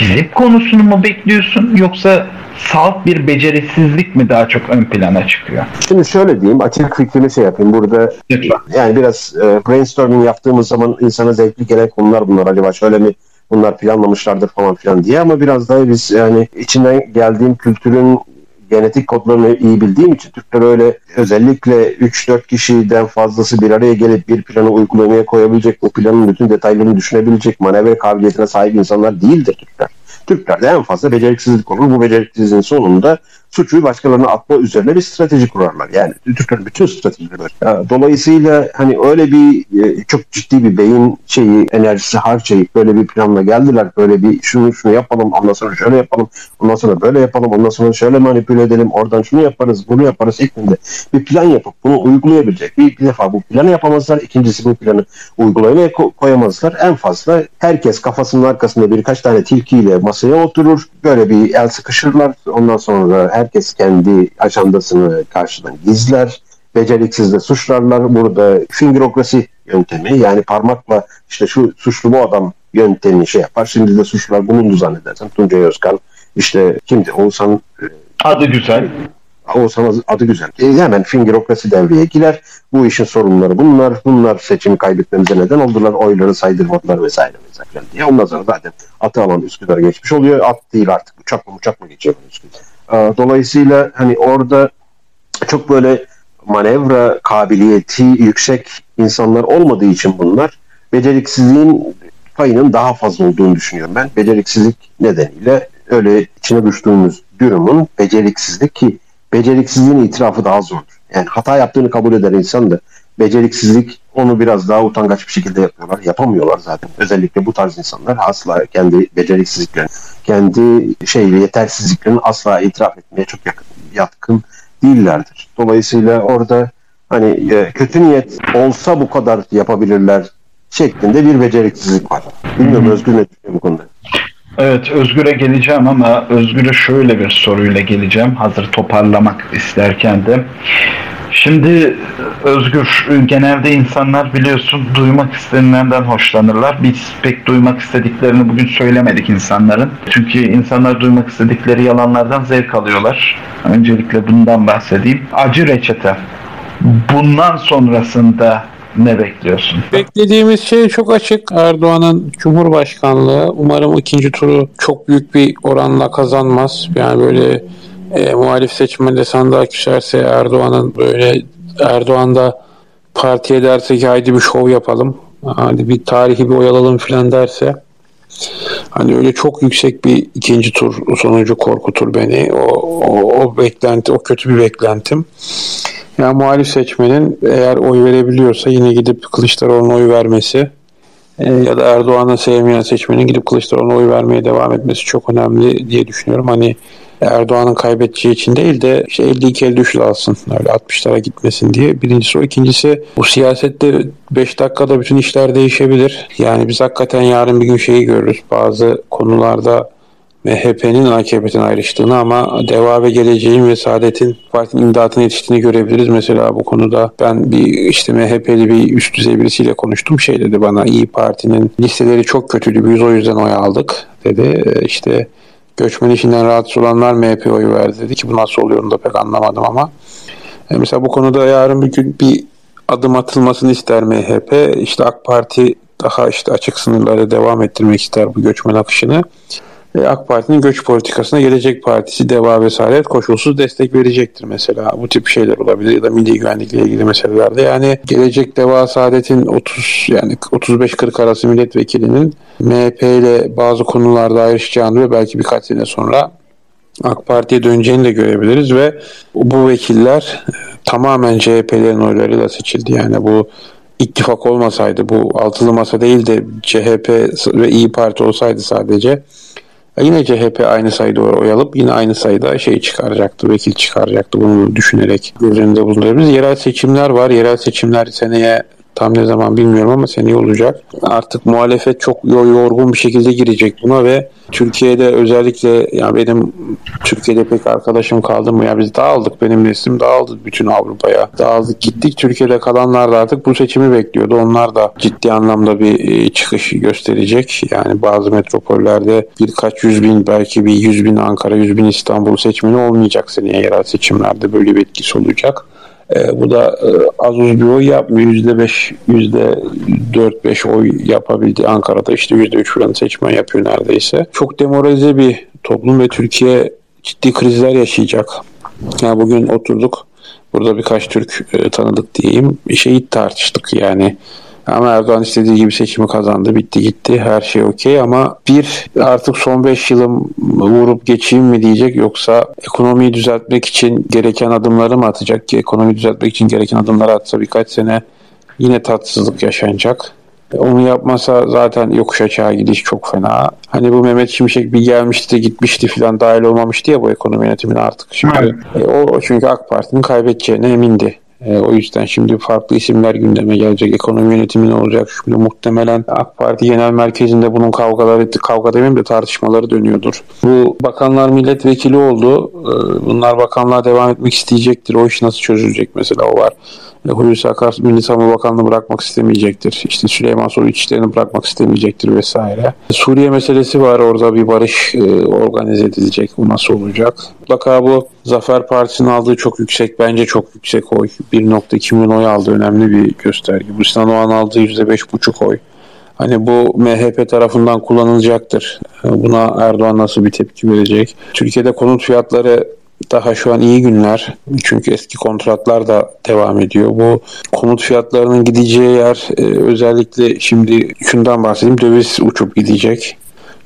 hizip konusunu mu bekliyorsun yoksa salt bir beceriksizlik mi daha çok ön plana çıkıyor? Şimdi şöyle diyeyim açık fikrimi şey yapayım. Burada Lütfen. yani biraz e, brainstorming yaptığımız zaman insana zevkli gelen konular bunlar. Acaba şöyle mi bunlar planlamışlardır falan filan diye ama biraz daha biz yani içinden geldiğim kültürün genetik kodlarını iyi bildiğim için Türkler öyle özellikle 3-4 kişiden fazlası bir araya gelip bir planı uygulamaya koyabilecek, bu planın bütün detaylarını düşünebilecek manevra kabiliyetine sahip insanlar değildir Türkler. Türklerde en fazla beceriksizlik olur. Bu beceriksizliğin sonunda suçu başkalarına atma üzerine bir strateji kurarlar. Yani Türklerin bütün stratejileri. Dolayısıyla hani öyle bir e, çok ciddi bir beyin şeyi enerjisi harcayıp böyle bir planla geldiler. Böyle bir şunu şunu yapalım ondan sonra şöyle yapalım ondan sonra böyle yapalım ondan sonra şöyle manipüle edelim oradan şunu yaparız bunu yaparız şeklinde bir plan yapıp bunu uygulayabilecek. Bir, bir defa bu planı yapamazlar. ikincisi bu planı uygulamaya ko- koyamazlar. En fazla herkes kafasının arkasında birkaç tane tilkiyle masaya oturur. Böyle bir el sıkışırlar. Ondan sonra herkes kendi ajandasını karşıdan gizler. Beceriksiz de suçlarlar. Burada fingerokrasi yöntemi yani parmakla işte şu suçlu bu adam yöntemi şey yapar. Şimdi de suçlular bulundu zannedersen. Tuncay Özkan işte kimdi? Oğuzhan Adı güzel. Oğuzhan adı güzel. E, hemen fingerokrasi devreye girer. Bu işin sorunları bunlar. Bunlar seçimi kaybetmemize neden oldular. Oyları saydırmadılar vesaire vesaire diye. Ondan sonra zaten atı alan Üsküdar geçmiş oluyor. At değil artık. Uçak mı uçak mı geçiyor Üsküdar. E, dolayısıyla hani orada çok böyle manevra kabiliyeti yüksek insanlar olmadığı için bunlar beceriksizliğin payının daha fazla olduğunu düşünüyorum ben. Beceriksizlik nedeniyle öyle içine düştüğümüz durumun beceriksizlik ki beceriksizliğin itirafı daha zordur. Yani hata yaptığını kabul eder insan da beceriksizlik onu biraz daha utangaç bir şekilde yapıyorlar. Yapamıyorlar zaten. Özellikle bu tarz insanlar asla kendi beceriksizliklerini, kendi şey yetersizliklerini asla itiraf etmeye çok yakın, yatkın değillerdir. Dolayısıyla orada hani e, kötü niyet olsa bu kadar yapabilirler şeklinde bir beceriksizlik var. Bilmiyorum Özgür ne düşünüyor bu konuda? Evet Özgür'e geleceğim ama Özgür'e şöyle bir soruyla geleceğim. Hazır toparlamak isterken de. Şimdi Özgür genelde insanlar biliyorsun duymak istenilenden hoşlanırlar. Biz pek duymak istediklerini bugün söylemedik insanların. Çünkü insanlar duymak istedikleri yalanlardan zevk alıyorlar. Öncelikle bundan bahsedeyim. Acı reçete. Bundan sonrasında ne bekliyorsun? Beklediğimiz şey çok açık. Erdoğan'ın Cumhurbaşkanlığı umarım ikinci turu çok büyük bir oranla kazanmaz. Yani böyle e, muhalif seçmende sandığa küserse Erdoğan'ın böyle Erdoğan da partiye derse ki haydi bir şov yapalım. Hadi bir tarihi bir oyalalım filan derse hani öyle çok yüksek bir ikinci tur sonucu korkutur beni. O, o, o beklenti, o kötü bir beklentim. Yani muhalif seçmenin eğer oy verebiliyorsa yine gidip Kılıçdaroğlu'na oy vermesi e, ya da Erdoğan'ı sevmeyen seçmenin gidip Kılıçdaroğlu'na oy vermeye devam etmesi çok önemli diye düşünüyorum. Hani Erdoğan'ın kaybedeceği için değil de işte 52-53 alsın öyle 60'lara gitmesin diye. Birincisi o. ikincisi bu siyasette 5 dakikada bütün işler değişebilir. Yani biz hakikaten yarın bir gün şeyi görürüz. Bazı konularda MHP'nin AKP'den ayrıştığını ama Deva ve Geleceğin ve Saadet'in partinin imdatına yetiştiğini görebiliriz. Mesela bu konuda ben bir işte MHP'li bir üst düzey birisiyle konuştum. Şey dedi bana İyi Parti'nin listeleri çok kötüydü. Biz o yüzden oy aldık dedi. E, işte göçmen işinden rahatsız olanlar MHP oyu verdi dedi ki bu nasıl oluyor onu da pek anlamadım ama e, mesela bu konuda yarın bir gün bir adım atılmasını ister MHP. İşte AK Parti daha işte açık sınırlarda devam ettirmek ister bu göçmen akışını. AK Parti'nin göç politikasına Gelecek Partisi deva vesaire koşulsuz destek verecektir mesela. Bu tip şeyler olabilir ya da milli güvenlikle ilgili meselelerde. Yani Gelecek Deva Saadet'in 30 yani 35-40 arası milletvekilinin MHP ile bazı konularda ayrışacağını ve belki birkaç sene sonra AK Parti'ye döneceğini de görebiliriz ve bu vekiller tamamen CHP'lerin oylarıyla seçildi. Yani bu ittifak olmasaydı bu altılı masa değil de CHP ve İyi Parti olsaydı sadece Yine CHP aynı sayıda oy alıp yine aynı sayıda şey çıkaracaktı, vekil çıkaracaktı bunu düşünerek göz önünde bulundurabiliriz. Yerel seçimler var. Yerel seçimler seneye Tam ne zaman bilmiyorum ama seneye olacak. Artık muhalefet çok yorgun bir şekilde girecek buna ve Türkiye'de özellikle ya benim Türkiye'de pek arkadaşım kaldı mı? Ya biz dağıldık benim neslim dağıldı bütün Avrupa'ya. Dağıldık gittik. Türkiye'de kalanlar da artık bu seçimi bekliyordu. Onlar da ciddi anlamda bir e, çıkış gösterecek. Yani bazı metropollerde birkaç yüz bin belki bir yüz bin Ankara yüz bin İstanbul seçmeni olmayacak seneye yerel seçimlerde. Böyle bir etkisi olacak. E, bu da e, az uz bir oy yapmıyor. Yüzde beş, yüzde dört beş oy yapabildi. Ankara'da işte yüzde üç falan seçmen yapıyor neredeyse. Çok demoralize bir toplum ve Türkiye ciddi krizler yaşayacak. Yani bugün oturduk. Burada birkaç Türk e, tanıdık diyeyim. Şeyi tartıştık yani. Ama Erdoğan istediği gibi seçimi kazandı. Bitti gitti. Her şey okey ama bir artık son 5 yılım vurup geçeyim mi diyecek yoksa ekonomiyi düzeltmek için gereken adımları mı atacak ki ekonomiyi düzeltmek için gereken adımları atsa birkaç sene yine tatsızlık yaşanacak. Onu yapmasa zaten yokuş aşağı gidiş çok fena. Hani bu Mehmet Şimşek bir gelmişti gitmişti filan dahil olmamıştı ya bu ekonomi yönetimine artık. Şimdi, e, o çünkü AK Parti'nin kaybedeceğine emindi. E, o yüzden şimdi farklı isimler gündeme gelecek. Ekonomi yönetimi ne olacak? Şimdi muhtemelen AK Parti Genel Merkezi'nde bunun kavgaları, kavga demeyeyim de tartışmaları dönüyordur. Bu bakanlar milletvekili oldu. E, bunlar bakanlığa devam etmek isteyecektir. O iş nasıl çözülecek mesela o var. Hulusi Akar Milli Savunma Bakanlığı bırakmak istemeyecektir. İşte Süleyman Soylu içlerini bırakmak istemeyecektir vesaire. Suriye meselesi var. Orada bir barış e, organize edilecek. Bu nasıl olacak? mutlaka bu Zafer Partisi'nin aldığı çok yüksek, bence çok yüksek oy. 1.2 milyon oy aldı önemli bir gösterge. Bu Sinan Oğan aldığı %5.5 oy. Hani bu MHP tarafından kullanılacaktır. Buna Erdoğan nasıl bir tepki verecek? Türkiye'de konut fiyatları daha şu an iyi günler. Çünkü eski kontratlar da devam ediyor. Bu konut fiyatlarının gideceği yer e, özellikle şimdi şundan bahsedeyim. Döviz uçup gidecek.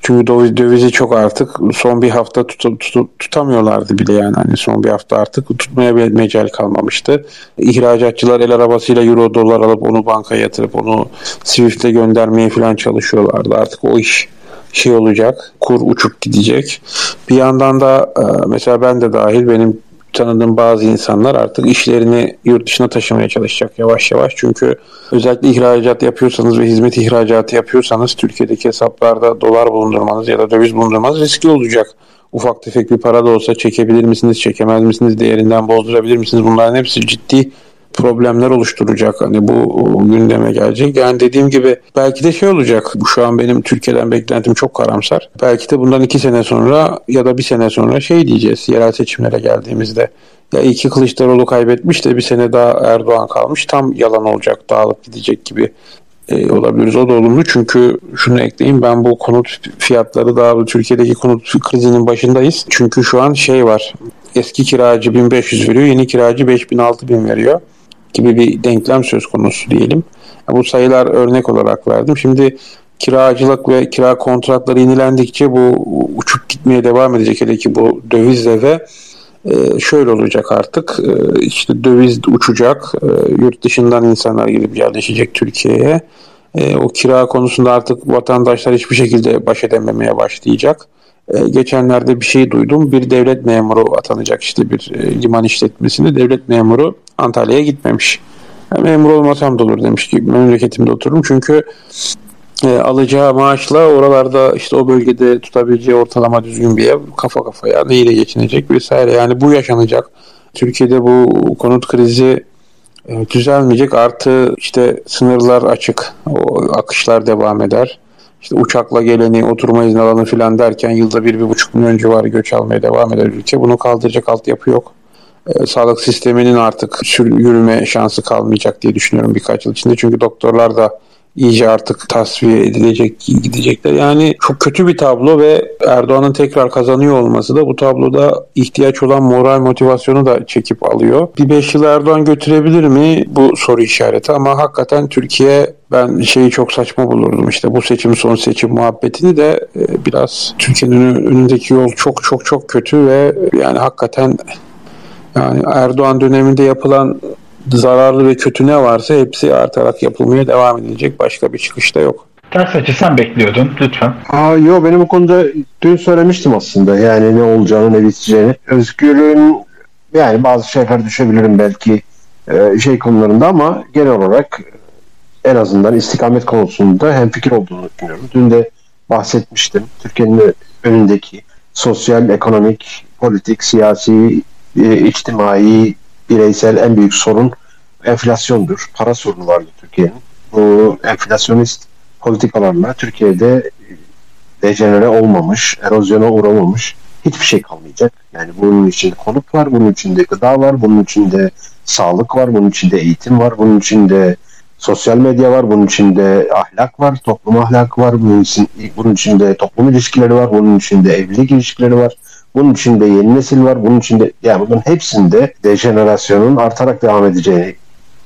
Çünkü dövizi çok artık son bir hafta tut, tut, tutamıyorlardı bile yani. Hani son bir hafta artık tutmaya bir mecal kalmamıştı. İhracatçılar el arabasıyla euro dolar alıp onu bankaya yatırıp onu Swift'e göndermeye falan çalışıyorlardı. Artık o iş şey olacak. Kur uçup gidecek. Bir yandan da e, mesela ben de dahil benim tanıdığım bazı insanlar artık işlerini yurt dışına taşımaya çalışacak yavaş yavaş. Çünkü özellikle ihracat yapıyorsanız ve hizmet ihracatı yapıyorsanız Türkiye'deki hesaplarda dolar bulundurmanız ya da döviz bulundurmanız riskli olacak. Ufak tefek bir para da olsa çekebilir misiniz, çekemez misiniz, değerinden bozdurabilir misiniz? Bunların hepsi ciddi problemler oluşturacak. Hani bu gündeme gelecek. Yani dediğim gibi belki de şey olacak. Şu an benim Türkiye'den beklentim çok karamsar. Belki de bundan iki sene sonra ya da bir sene sonra şey diyeceğiz yerel seçimlere geldiğimizde. Ya iki Kılıçdaroğlu kaybetmiş de bir sene daha Erdoğan kalmış. Tam yalan olacak, dağılıp gidecek gibi e, olabiliriz. O da olumlu çünkü şunu ekleyeyim ben bu konut fiyatları daha Türkiye'deki konut krizinin başındayız. Çünkü şu an şey var eski kiracı 1500 veriyor yeni kiracı 5000 6000 veriyor gibi bir denklem söz konusu diyelim. Bu sayılar örnek olarak verdim. Şimdi kiracılık ve kira kontratları yenilendikçe bu uçup gitmeye devam edecek. Hele ki bu dövizle de e, şöyle olacak artık e, işte döviz uçacak e, yurt dışından insanlar gelip yerleşecek Türkiye'ye o kira konusunda artık vatandaşlar hiçbir şekilde baş edememeye başlayacak geçenlerde bir şey duydum bir devlet memuru atanacak işte bir liman işletmesinde devlet memuru Antalya'ya gitmemiş. Yani memur olmasam da olur demiş ki memleketimde otururum. Çünkü e, alacağı maaşla oralarda işte o bölgede tutabileceği ortalama düzgün bir ev kafa kafaya neyle geçinecek vesaire. Yani bu yaşanacak. Türkiye'de bu konut krizi e, düzelmeyecek. Artı işte sınırlar açık. O akışlar devam eder. İşte uçakla geleni, oturma izni alanı filan derken yılda bir, bir buçuk milyon civarı göç almaya devam eder ülke. Bunu kaldıracak altyapı yok e, sağlık sisteminin artık sür, yürüme şansı kalmayacak diye düşünüyorum birkaç yıl içinde. Çünkü doktorlar da iyice artık tasfiye edilecek gidecekler. Yani çok kötü bir tablo ve Erdoğan'ın tekrar kazanıyor olması da bu tabloda ihtiyaç olan moral motivasyonu da çekip alıyor. Bir 5 yıl Erdoğan götürebilir mi? Bu soru işareti ama hakikaten Türkiye ben şeyi çok saçma bulurdum işte bu seçim son seçim muhabbetini de e, biraz Türkiye'nin önündeki yol çok çok çok kötü ve yani hakikaten yani Erdoğan döneminde yapılan zararlı ve kötü ne varsa hepsi artarak yapılmaya devam edilecek. Başka bir çıkış da yok. Ters açı sen bekliyordun lütfen. Aa, yo benim bu konuda dün söylemiştim aslında yani ne olacağını ne biteceğini. Özgür'ün yani bazı şeyler düşebilirim belki e, şey konularında ama genel olarak en azından istikamet konusunda hem fikir olduğunu düşünüyorum. Dün de bahsetmiştim. Türkiye'nin önündeki sosyal, ekonomik, politik, siyasi e, içtimai, bireysel en büyük sorun enflasyondur. Para sorunu vardı Türkiye'nin. Bu enflasyonist politikalarla Türkiye'de dejenere olmamış, erozyona uğramamış hiçbir şey kalmayacak. Yani bunun içinde konut var, bunun içinde gıda var, bunun içinde sağlık var, bunun içinde eğitim var, bunun içinde sosyal medya var, bunun içinde ahlak var, toplum ahlakı var, bunun, için, bunun içinde toplum ilişkileri var, bunun içinde evlilik ilişkileri var, bunun içinde yeni nesil var. Bunun içinde yani bunun hepsinde dejenerasyonun artarak devam edeceğini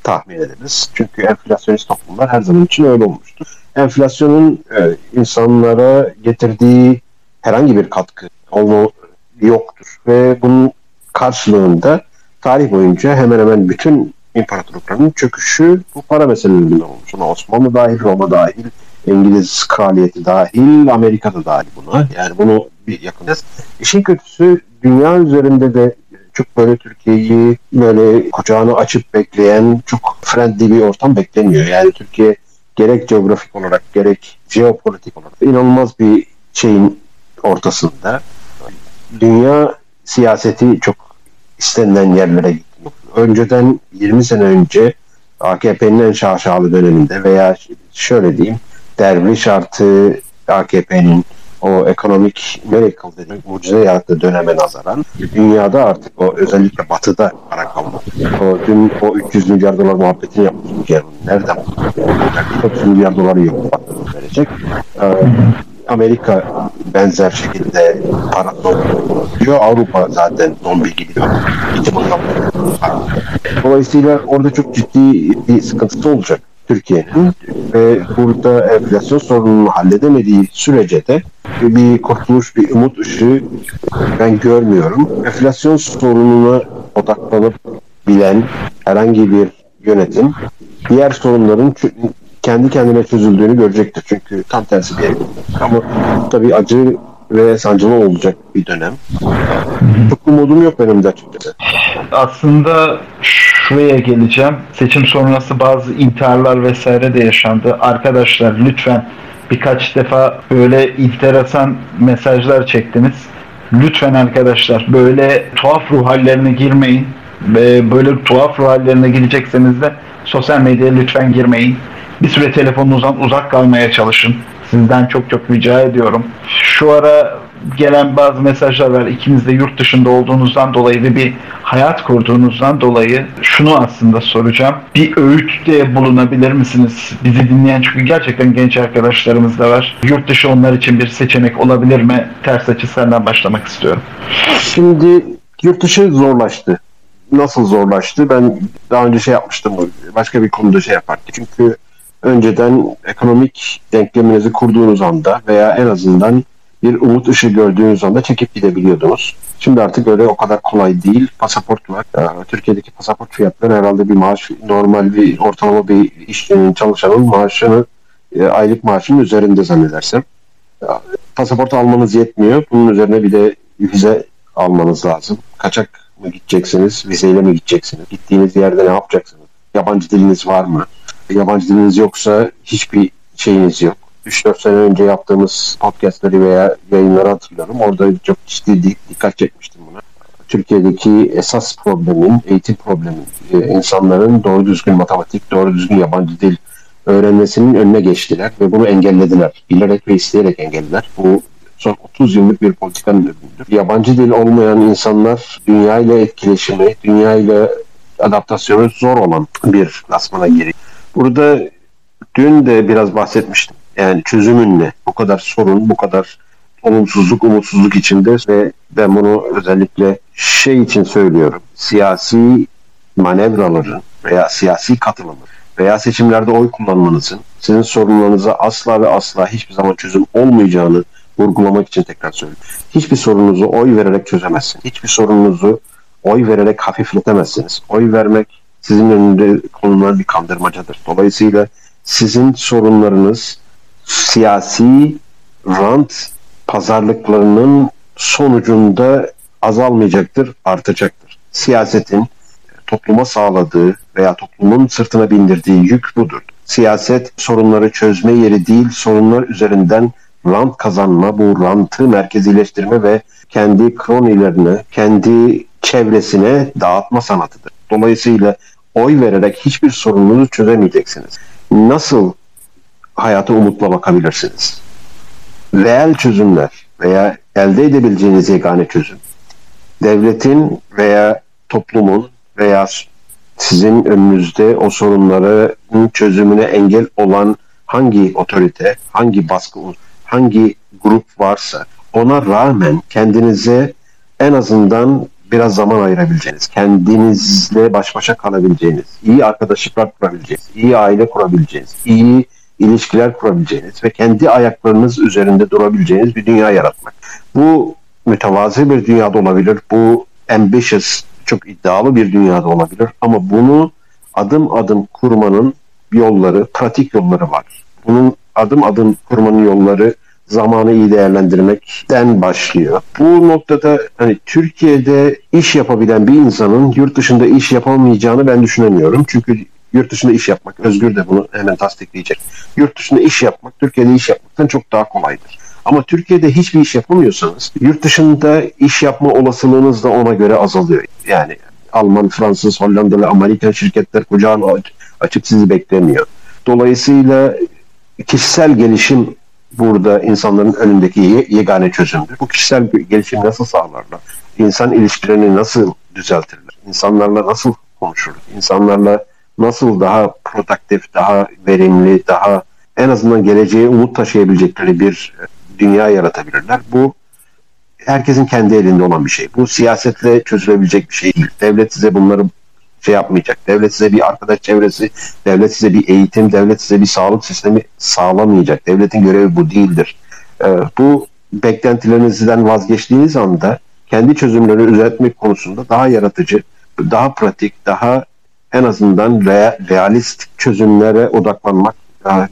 tahmin ederiz. Çünkü enflasyonist toplumlar her zaman için öyle olmuştur. Enflasyonun e, insanlara getirdiği herhangi bir katkı olma yoktur ve bunun karşılığında tarih boyunca hemen hemen bütün imparatorlukların çöküşü bu para meselelerinde olmuş. Osmanlı dahil, Roma dahil, İngiliz kraliyeti dahil, Amerika'da dahil buna. Yani bunu bir yakınız. İşin kötüsü dünya üzerinde de çok böyle Türkiye'yi böyle kucağını açıp bekleyen çok friendly bir ortam bekleniyor. Yani Türkiye gerek coğrafik olarak gerek jeopolitik olarak inanılmaz bir şeyin ortasında. Dünya siyaseti çok istenilen yerlere gitti. Önceden 20 sene önce AKP'nin en şaşalı döneminde veya şöyle diyeyim derviş artı AKP'nin o ekonomik miracle demek mucize yarattığı döneme nazaran dünyada artık o özellikle batıda para kalmadı. O dün o 300 milyar dolar muhabbetini yapmıştık yani nereden bulacak? 300 milyar doları yok verecek. Ee, Amerika benzer şekilde para diyor. Avrupa zaten zombi bakamıyor. Dolayısıyla orada çok ciddi bir sıkıntısı olacak Türkiye'nin ve burada enflasyon sorununu halledemediği sürece de bir kurtuluş, bir umut ışığı ben görmüyorum. Enflasyon sorununa odaklanıp bilen herhangi bir yönetim diğer sorunların kendi kendine çözüldüğünü görecektir. Çünkü tam tersi bir. Ama tabii acı ve sancılı olacak bir dönem. Çok umudum yok benim de açıkçası. Aslında şuraya geleceğim. Seçim sonrası bazı intiharlar vesaire de yaşandı. Arkadaşlar lütfen birkaç defa böyle enteresan mesajlar çektiniz. Lütfen arkadaşlar böyle tuhaf ruh hallerine girmeyin. Ve böyle tuhaf ruh hallerine girecekseniz de sosyal medyaya lütfen girmeyin. Bir süre telefonunuzdan uzak kalmaya çalışın. Sizden çok çok rica ediyorum. Şu ara gelen bazı mesajlar var. İkiniz de yurt dışında olduğunuzdan dolayı ve bir hayat kurduğunuzdan dolayı şunu aslında soracağım. Bir öğütte bulunabilir misiniz? Bizi dinleyen çünkü gerçekten genç arkadaşlarımız da var. Yurt dışı onlar için bir seçenek olabilir mi? Ters açı senden başlamak istiyorum. Şimdi yurt dışı zorlaştı. Nasıl zorlaştı? Ben daha önce şey yapmıştım. Başka bir konuda şey yapardım. Çünkü önceden ekonomik denkleminizi kurduğunuz anda veya en azından bir umut ışığı gördüğünüz anda çekip gidebiliyordunuz. Şimdi artık öyle o kadar kolay değil. Pasaport var. Yani Türkiye'deki pasaport fiyatları herhalde bir maaş, normal bir ortalama bir işçinin çalışanın maaşını e, aylık maaşının üzerinde zannedersem. Pasaport almanız yetmiyor. Bunun üzerine bir de vize almanız lazım. Kaçak mı gideceksiniz, vizeyle mi gideceksiniz? Gittiğiniz yerde ne yapacaksınız? Yabancı diliniz var mı? Yabancı diliniz yoksa hiçbir şeyiniz yok. 3-4 sene önce yaptığımız podcastleri veya yayınları hatırlıyorum. Orada çok ciddi dikkat çekmiştim buna. Türkiye'deki esas problemin, eğitim problemin, e, insanların doğru düzgün matematik, doğru düzgün yabancı dil öğrenmesinin önüne geçtiler ve bunu engellediler. Bilerek ve isteyerek engellediler. Bu son 30 yıllık bir politikanın ürünüdür. Yabancı dil olmayan insanlar dünya ile etkileşimi, dünya ile adaptasyonu zor olan bir klasmana giriyor. Burada dün de biraz bahsetmiştim. Yani çözümün ne? Bu kadar sorun, bu kadar olumsuzluk, umutsuzluk içinde ve ben bunu özellikle şey için söylüyorum. Siyasi manevraların veya siyasi katılımın veya seçimlerde oy kullanmanızın sizin sorunlarınıza asla ve asla hiçbir zaman çözüm olmayacağını vurgulamak için tekrar söylüyorum. Hiçbir sorununuzu oy vererek çözemezsiniz. Hiçbir sorununuzu oy vererek hafifletemezsiniz. Oy vermek sizin önünde konulan bir kandırmacadır. Dolayısıyla sizin sorunlarınız siyasi rant pazarlıklarının sonucunda azalmayacaktır, artacaktır. Siyasetin topluma sağladığı veya toplumun sırtına bindirdiği yük budur. Siyaset sorunları çözme yeri değil, sorunlar üzerinden rant kazanma, bu rantı merkezileştirme ve kendi kronilerine, kendi çevresine dağıtma sanatıdır. Dolayısıyla oy vererek hiçbir sorununuzu çözemeyeceksiniz. Nasıl hayata umutla bakabilirsiniz? Reel çözümler veya elde edebileceğiniz yegane çözüm devletin veya toplumun veya sizin önünüzde o sorunların çözümüne engel olan hangi otorite, hangi baskı, hangi grup varsa ona rağmen kendinize en azından biraz zaman ayırabileceğiniz, kendinizle baş başa kalabileceğiniz, iyi arkadaşlıklar kurabileceğiniz, iyi aile kurabileceğiniz, iyi ilişkiler kurabileceğiniz ve kendi ayaklarınız üzerinde durabileceğiniz bir dünya yaratmak. Bu mütevazi bir dünyada olabilir. Bu ambitious, çok iddialı bir dünyada olabilir. Ama bunu adım adım kurmanın yolları, pratik yolları var. Bunun adım adım kurmanın yolları zamanı iyi değerlendirmekten başlıyor. Bu noktada hani Türkiye'de iş yapabilen bir insanın yurt dışında iş yapamayacağını ben düşünemiyorum. Çünkü yurt dışında iş yapmak, Özgür de bunu hemen tasdikleyecek. Yurt dışında iş yapmak, Türkiye'de iş yapmaktan çok daha kolaydır. Ama Türkiye'de hiçbir iş yapamıyorsanız yurt dışında iş yapma olasılığınız da ona göre azalıyor. Yani Alman, Fransız, Hollandalı, Amerikan şirketler kucağını açıp sizi beklemiyor. Dolayısıyla kişisel gelişim burada insanların önündeki yegane çözümdür. Bu kişisel gelişim nasıl sağlarlar? İnsan ilişkilerini nasıl düzeltirler? İnsanlarla nasıl konuşurlar? İnsanlarla nasıl daha produktif, daha verimli, daha en azından geleceğe umut taşıyabilecekleri bir e, dünya yaratabilirler. Bu herkesin kendi elinde olan bir şey. Bu siyasetle çözülebilecek bir şey değil. Devlet size bunları şey yapmayacak. Devlet size bir arkadaş çevresi, devlet size bir eğitim, devlet size bir sağlık sistemi sağlamayacak. Devletin görevi bu değildir. Ee, bu beklentilerinizden vazgeçtiğiniz anda kendi çözümleri üretmek konusunda daha yaratıcı, daha pratik, daha en azından realist çözümlere odaklanmak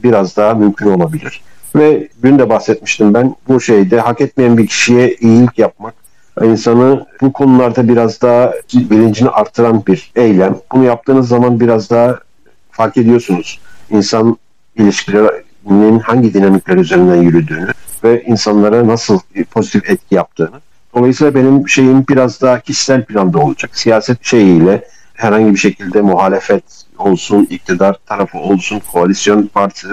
biraz daha mümkün olabilir. Ve dün de bahsetmiştim ben bu şeyde hak etmeyen bir kişiye iyilik yapmak insanı bu konularda biraz daha bilincini artıran bir eylem. Bunu yaptığınız zaman biraz daha fark ediyorsunuz. İnsan ilişkilerinin hangi dinamikler üzerinden yürüdüğünü ve insanlara nasıl pozitif etki yaptığını. Dolayısıyla benim şeyim biraz daha kişisel planda olacak. Siyaset şeyiyle herhangi bir şekilde muhalefet olsun, iktidar tarafı olsun, koalisyon partisi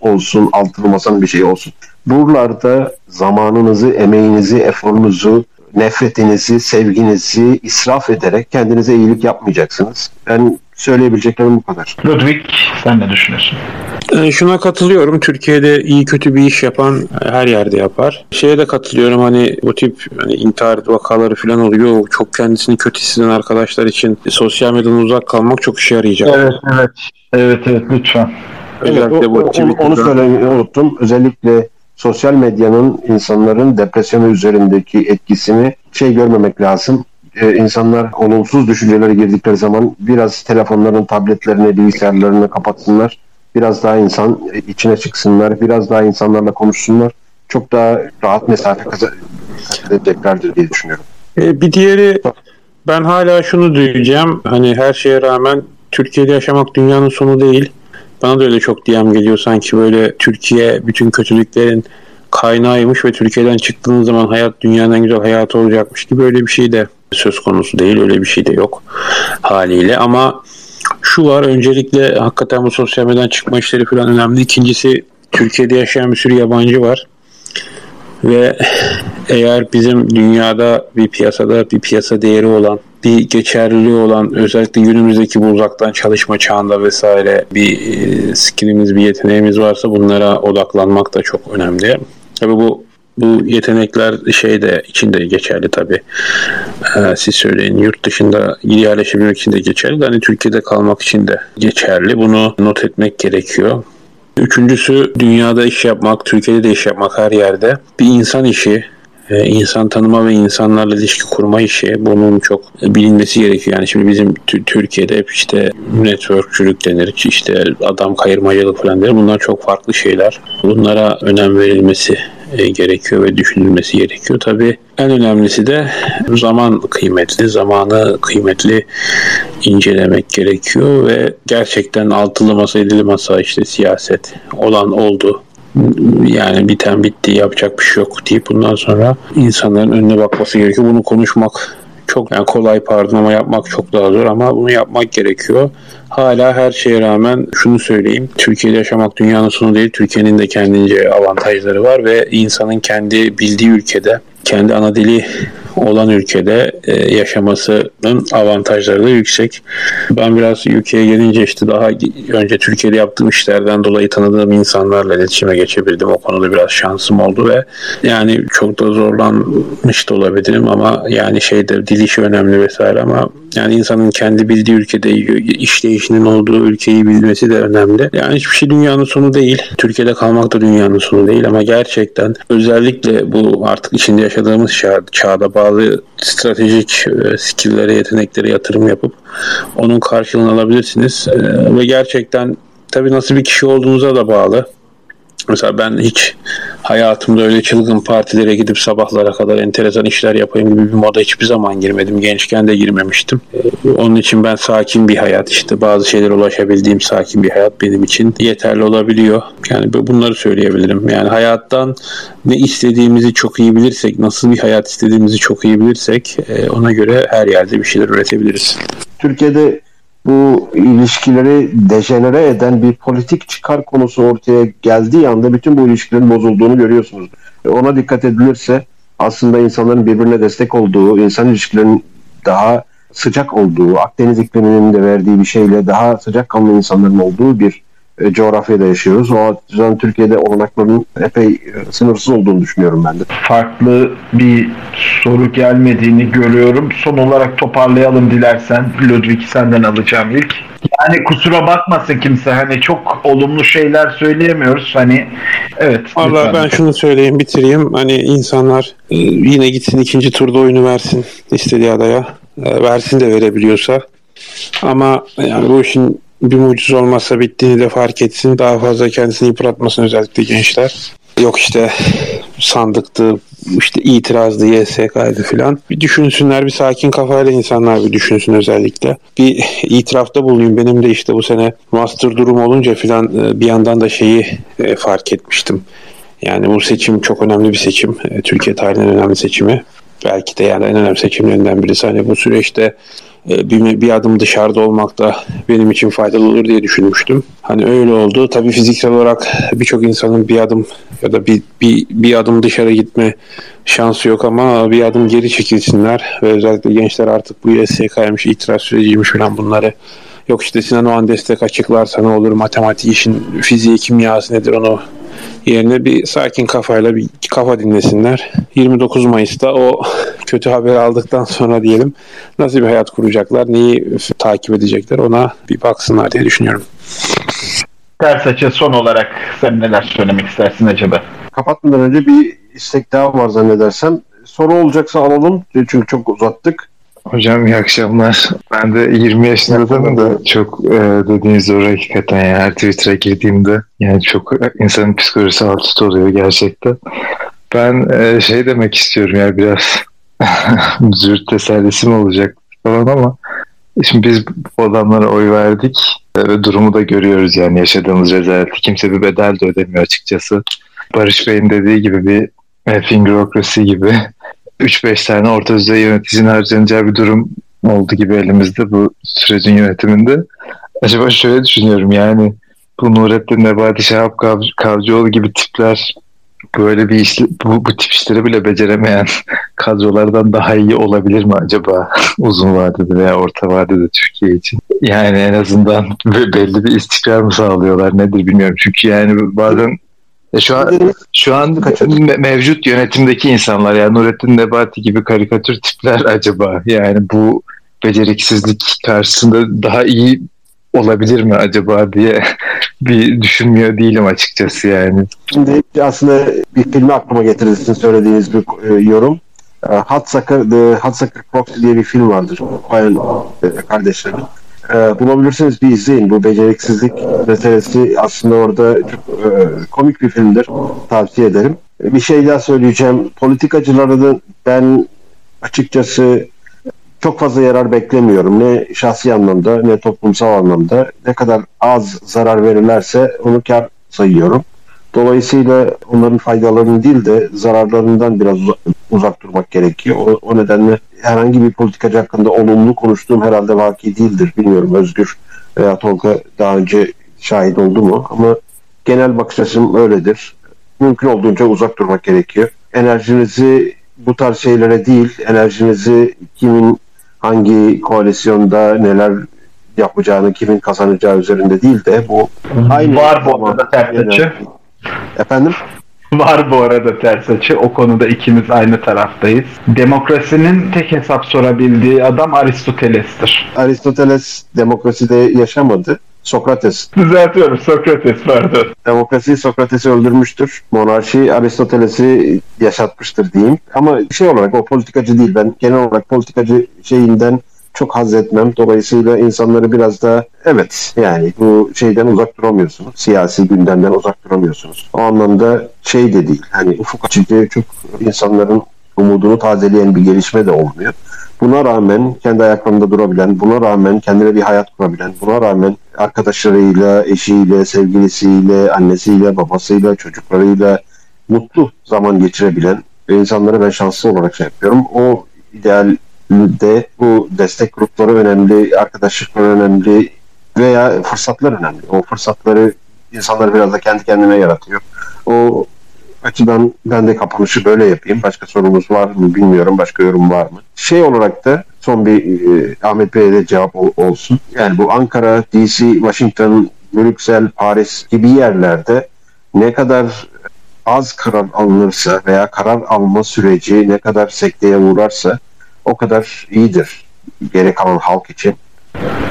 olsun, altılı masanın bir şey olsun. Buralarda zamanınızı, emeğinizi, eforunuzu, nefretinizi, sevginizi israf ederek kendinize iyilik yapmayacaksınız. Ben söyleyebileceklerim bu kadar. Ludwig sen ne düşünüyorsun? E, şuna katılıyorum. Türkiye'de iyi kötü bir iş yapan her yerde yapar. Şeye de katılıyorum hani bu tip hani intihar vakaları falan oluyor. Çok kendisini kötü hisseden arkadaşlar için sosyal medyadan uzak kalmak çok işe yarayacak. Evet evet. Evet evet lütfen. Özellikle evet, bu onu, onu söylemeyi unuttum. Özellikle sosyal medyanın insanların depresyonu üzerindeki etkisini şey görmemek lazım. Ee, insanlar olumsuz düşüncelere girdikleri zaman biraz telefonların, tabletlerini, bilgisayarlarını kapatsınlar. Biraz daha insan içine çıksınlar. Biraz daha insanlarla konuşsunlar. Çok daha rahat mesafe kazanacaklardır diye düşünüyorum. Ee, bir diğeri ben hala şunu duyacağım. Hani her şeye rağmen Türkiye'de yaşamak dünyanın sonu değil. Bana da öyle çok DM geliyor sanki böyle Türkiye bütün kötülüklerin kaynağıymış ve Türkiye'den çıktığınız zaman hayat dünyanın en güzel hayatı olacakmış gibi öyle bir şey de söz konusu değil. Öyle bir şey de yok haliyle ama şu var öncelikle hakikaten bu sosyal medyadan çıkma işleri falan önemli. İkincisi Türkiye'de yaşayan bir sürü yabancı var. Ve eğer bizim dünyada bir piyasada bir piyasa değeri olan bir geçerliliği olan özellikle günümüzdeki bu uzaktan çalışma çağında vesaire bir e, skillimiz, bir yeteneğimiz varsa bunlara odaklanmak da çok önemli. Tabii bu bu yetenekler şey de içinde geçerli tabii. Ee, siz söyleyin yurt dışında yerleşebilmek için de geçerli. Hani Türkiye'de kalmak için de geçerli. Bunu not etmek gerekiyor. Üçüncüsü dünyada iş yapmak, Türkiye'de de iş yapmak her yerde. Bir insan işi, insan tanıma ve insanlarla ilişki kurma işi bunun çok bilinmesi gerekiyor. Yani şimdi bizim Türkiye'de hep işte networkçülük denir, işte adam kayırmacılık falan denir. Bunlar çok farklı şeyler. Bunlara önem verilmesi e, gerekiyor ve düşünülmesi gerekiyor. Tabii en önemlisi de zaman kıymetli, zamanı kıymetli incelemek gerekiyor ve gerçekten altılı masa, yedili masa işte siyaset olan oldu yani biten bitti yapacak bir şey yok deyip bundan sonra insanların önüne bakması gerekiyor. Bunu konuşmak çok yani kolay pardon ama yapmak çok daha zor ama bunu yapmak gerekiyor. Hala her şeye rağmen şunu söyleyeyim. Türkiye'de yaşamak dünyanın sonu değil. Türkiye'nin de kendince avantajları var ve insanın kendi bildiği ülkede kendi ana dili olan ülkede e, yaşamasının avantajları da yüksek. Ben biraz ülkeye gelince işte daha önce Türkiye'de yaptığım işlerden dolayı tanıdığım insanlarla iletişime geçebildim. O konuda biraz şansım oldu ve yani çok da zorlanmış da olabilirim ama yani şeyde dil işi önemli vesaire ama yani insanın kendi bildiği ülkede işleyişinin olduğu ülkeyi bilmesi de önemli. Yani hiçbir şey dünyanın sonu değil. Türkiye'de kalmak da dünyanın sonu değil ama gerçekten özellikle bu artık içinde yaşadığımız çağ, çağda bazı stratejik e, skill'lere, yeteneklere yatırım yapıp onun karşılığını alabilirsiniz. E, ve gerçekten tabii nasıl bir kişi olduğunuza da bağlı. Mesela ben hiç hayatımda öyle çılgın partilere gidip sabahlara kadar enteresan işler yapayım gibi bir moda hiçbir zaman girmedim. Gençken de girmemiştim. Ee, onun için ben sakin bir hayat işte bazı şeylere ulaşabildiğim sakin bir hayat benim için yeterli olabiliyor. Yani bunları söyleyebilirim. Yani hayattan ne istediğimizi çok iyi bilirsek, nasıl bir hayat istediğimizi çok iyi bilirsek e, ona göre her yerde bir şeyler üretebiliriz. Türkiye'de bu ilişkileri dejenere eden bir politik çıkar konusu ortaya geldiği anda bütün bu ilişkilerin bozulduğunu görüyorsunuz. Ona dikkat edilirse aslında insanların birbirine destek olduğu, insan ilişkilerinin daha sıcak olduğu, Akdeniz ikliminin de verdiği bir şeyle daha sıcak kanlı insanların olduğu bir e, coğrafyada yaşıyoruz. O yüzden Türkiye'de olanakların epey e, sınırsız olduğunu düşünüyorum ben de. Farklı bir soru gelmediğini görüyorum. Son olarak toparlayalım dilersen. Ludwig senden alacağım ilk. Yani kusura bakmasın kimse hani çok olumlu şeyler söyleyemiyoruz. Hani evet. Lütfen. ben şunu söyleyeyim bitireyim. Hani insanlar e, yine gitsin ikinci turda oyunu versin istediği adaya. E, versin de verebiliyorsa. Ama yani bu işin bir mucize olmazsa bittiğini de fark etsin. Daha fazla kendisini yıpratmasın özellikle gençler. Yok işte sandıktı, işte itirazdı, YSK'ydı filan. Bir düşünsünler, bir sakin kafayla insanlar bir düşünsün özellikle. Bir itirafta bulunayım. Benim de işte bu sene master durum olunca filan e, bir yandan da şeyi e, fark etmiştim. Yani bu seçim çok önemli bir seçim. E, Türkiye tarihinin önemli seçimi. Belki de yani en önemli seçimlerinden birisi. Hani bu süreçte bir, bir adım dışarıda olmak da benim için faydalı olur diye düşünmüştüm. Hani öyle oldu. Tabii fiziksel olarak birçok insanın bir adım ya da bir, bir, bir adım dışarı gitme şansı yok ama bir adım geri çekilsinler ve özellikle gençler artık bu YSK'ymış, itiraz süreciymiş falan bunları yok işte Sinan Oğan destek açıklarsa ne olur matematik işin fiziği kimyası nedir onu yerine bir sakin kafayla bir kafa dinlesinler. 29 Mayıs'ta o kötü haberi aldıktan sonra diyelim nasıl bir hayat kuracaklar, neyi takip edecekler ona bir baksınlar diye düşünüyorum. Ters açı son olarak sen neler söylemek istersin acaba? Kapatmadan önce bir istek daha var zannedersem. Soru olacaksa alalım çünkü çok uzattık. Hocam iyi akşamlar. Ben de 20 yaşındayım da çok e, dediğiniz doğru hakikaten yani her Twitter'a girdiğimde yani çok insanın psikolojisi alt üst oluyor gerçekten. Ben e, şey demek istiyorum yani biraz zürt tesellisi mi olacak falan ama şimdi biz bu adamlara oy verdik e, ve durumu da görüyoruz yani yaşadığımız rezaleti. Kimse bir bedel de ödemiyor açıkçası. Barış Bey'in dediği gibi bir e, fingerokrasi gibi 3-5 tane orta düzey yöneticinin harcanacağı bir durum oldu gibi elimizde bu sürecin yönetiminde. Acaba şöyle düşünüyorum yani bu Nurettin Nebati Şahap Kav Kavcıoğlu gibi tipler böyle bir işli, bu, bu tip işleri bile beceremeyen kadrolardan daha iyi olabilir mi acaba uzun vadede veya orta vadede Türkiye için? Yani en azından belli bir istikrar mı sağlıyorlar nedir bilmiyorum. Çünkü yani bazen e şu an şu an me- mevcut yönetimdeki insanlar yani Nurettin Nebati gibi karikatür tipler acaba yani bu beceriksizlik karşısında daha iyi olabilir mi acaba diye bir düşünmüyor değilim açıkçası yani. Şimdi aslında bir filmi aklıma getirdi sizin söylediğiniz bir e, yorum. E, Hudsucker, The Hudsucker Proxy diye bir film vardır. Coen e, kardeşlerin. E, bulabilirsiniz bir izleyin. Bu beceriksizlik meselesi aslında orada çok e, komik bir filmdir. Tavsiye ederim. E, bir şey daha söyleyeceğim. Politikacıların ben açıkçası çok fazla yarar beklemiyorum. Ne şahsi anlamda ne toplumsal anlamda. Ne kadar az zarar verirlerse onu kar sayıyorum. Dolayısıyla onların faydalarını değil de zararlarından biraz uzak durmak gerekiyor. O, o nedenle herhangi bir politikacı hakkında olumlu konuştuğum herhalde vaki değildir. Bilmiyorum Özgür veya Tolga daha önce şahit oldu mu? Ama genel bakış açım öyledir. Mümkün olduğunca uzak durmak gerekiyor. Enerjinizi bu tarz şeylere değil, enerjinizi kimin hangi koalisyonda neler yapacağını, kimin kazanacağı üzerinde değil de bu aynı var bu arada. Efendim? Var bu arada ters açı. O konuda ikimiz aynı taraftayız. Demokrasinin tek hesap sorabildiği adam Aristoteles'tir. Aristoteles demokraside yaşamadı. Sokrates. Düzeltiyorum Sokrates pardon. Demokrasi Sokrates'i öldürmüştür. Monarşi Aristoteles'i yaşatmıştır diyeyim. Ama şey olarak o politikacı değil. Ben genel olarak politikacı şeyinden çok haz etmem. Dolayısıyla insanları biraz da evet yani bu şeyden uzak duramıyorsunuz. Siyasi gündemden uzak duramıyorsunuz. O anlamda şey de değil. Hani ufuk açıcı çok insanların umudunu tazeleyen bir gelişme de olmuyor. Buna rağmen kendi ayaklarında durabilen, buna rağmen kendine bir hayat kurabilen, buna rağmen arkadaşlarıyla, eşiyle, sevgilisiyle, annesiyle, babasıyla, çocuklarıyla mutlu zaman geçirebilen insanları ben şanslı olarak şey yapıyorum. O ideal de bu destek grupları önemli, arkadaşlıklar önemli veya fırsatlar önemli. O fırsatları insanlar biraz da kendi kendine yaratıyor. O açıdan ben de kapanışı böyle yapayım. Başka sorumuz var mı bilmiyorum. Başka yorum var mı? Şey olarak da son bir e, Ahmet Bey'e de cevap ol- olsun. Yani bu Ankara, DC, Washington, Brüksel, Paris gibi yerlerde ne kadar az karar alınırsa veya karar alma süreci ne kadar sekteye uğrarsa o kadar iyidir geri kalan halk için.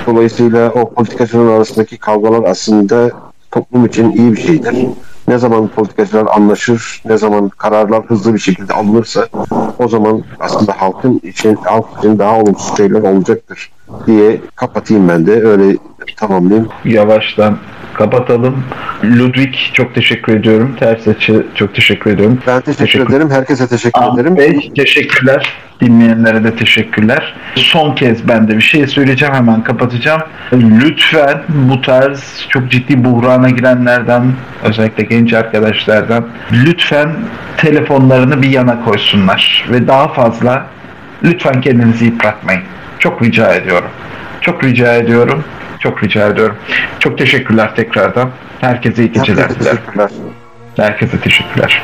Dolayısıyla o politikacıların arasındaki kavgalar aslında toplum için iyi bir şeydir. Ne zaman politikacılar anlaşır, ne zaman kararlar hızlı bir şekilde alınırsa o zaman aslında halkın için, halk için daha olumsuz şeyler olacaktır diye kapatayım ben de. Öyle tamamlayayım. Yavaştan kapatalım. Ludwig çok teşekkür ediyorum. Ters açı çok teşekkür ediyorum. Ben teşekkür, Teşekkür- ederim. Herkese teşekkür Ahmet ederim. Bey teşekkürler. Dinleyenlere de teşekkürler. Son kez ben de bir şey söyleyeceğim hemen kapatacağım. Lütfen bu tarz çok ciddi buhrana girenlerden özellikle genç arkadaşlardan lütfen telefonlarını bir yana koysunlar ve daha fazla lütfen kendinizi yıpratmayın. Çok rica ediyorum. Çok rica ediyorum. Çok rica ediyorum. Çok teşekkürler tekrardan. Herkese iyi geceler Herkese dilerim. teşekkürler. Herkese teşekkürler.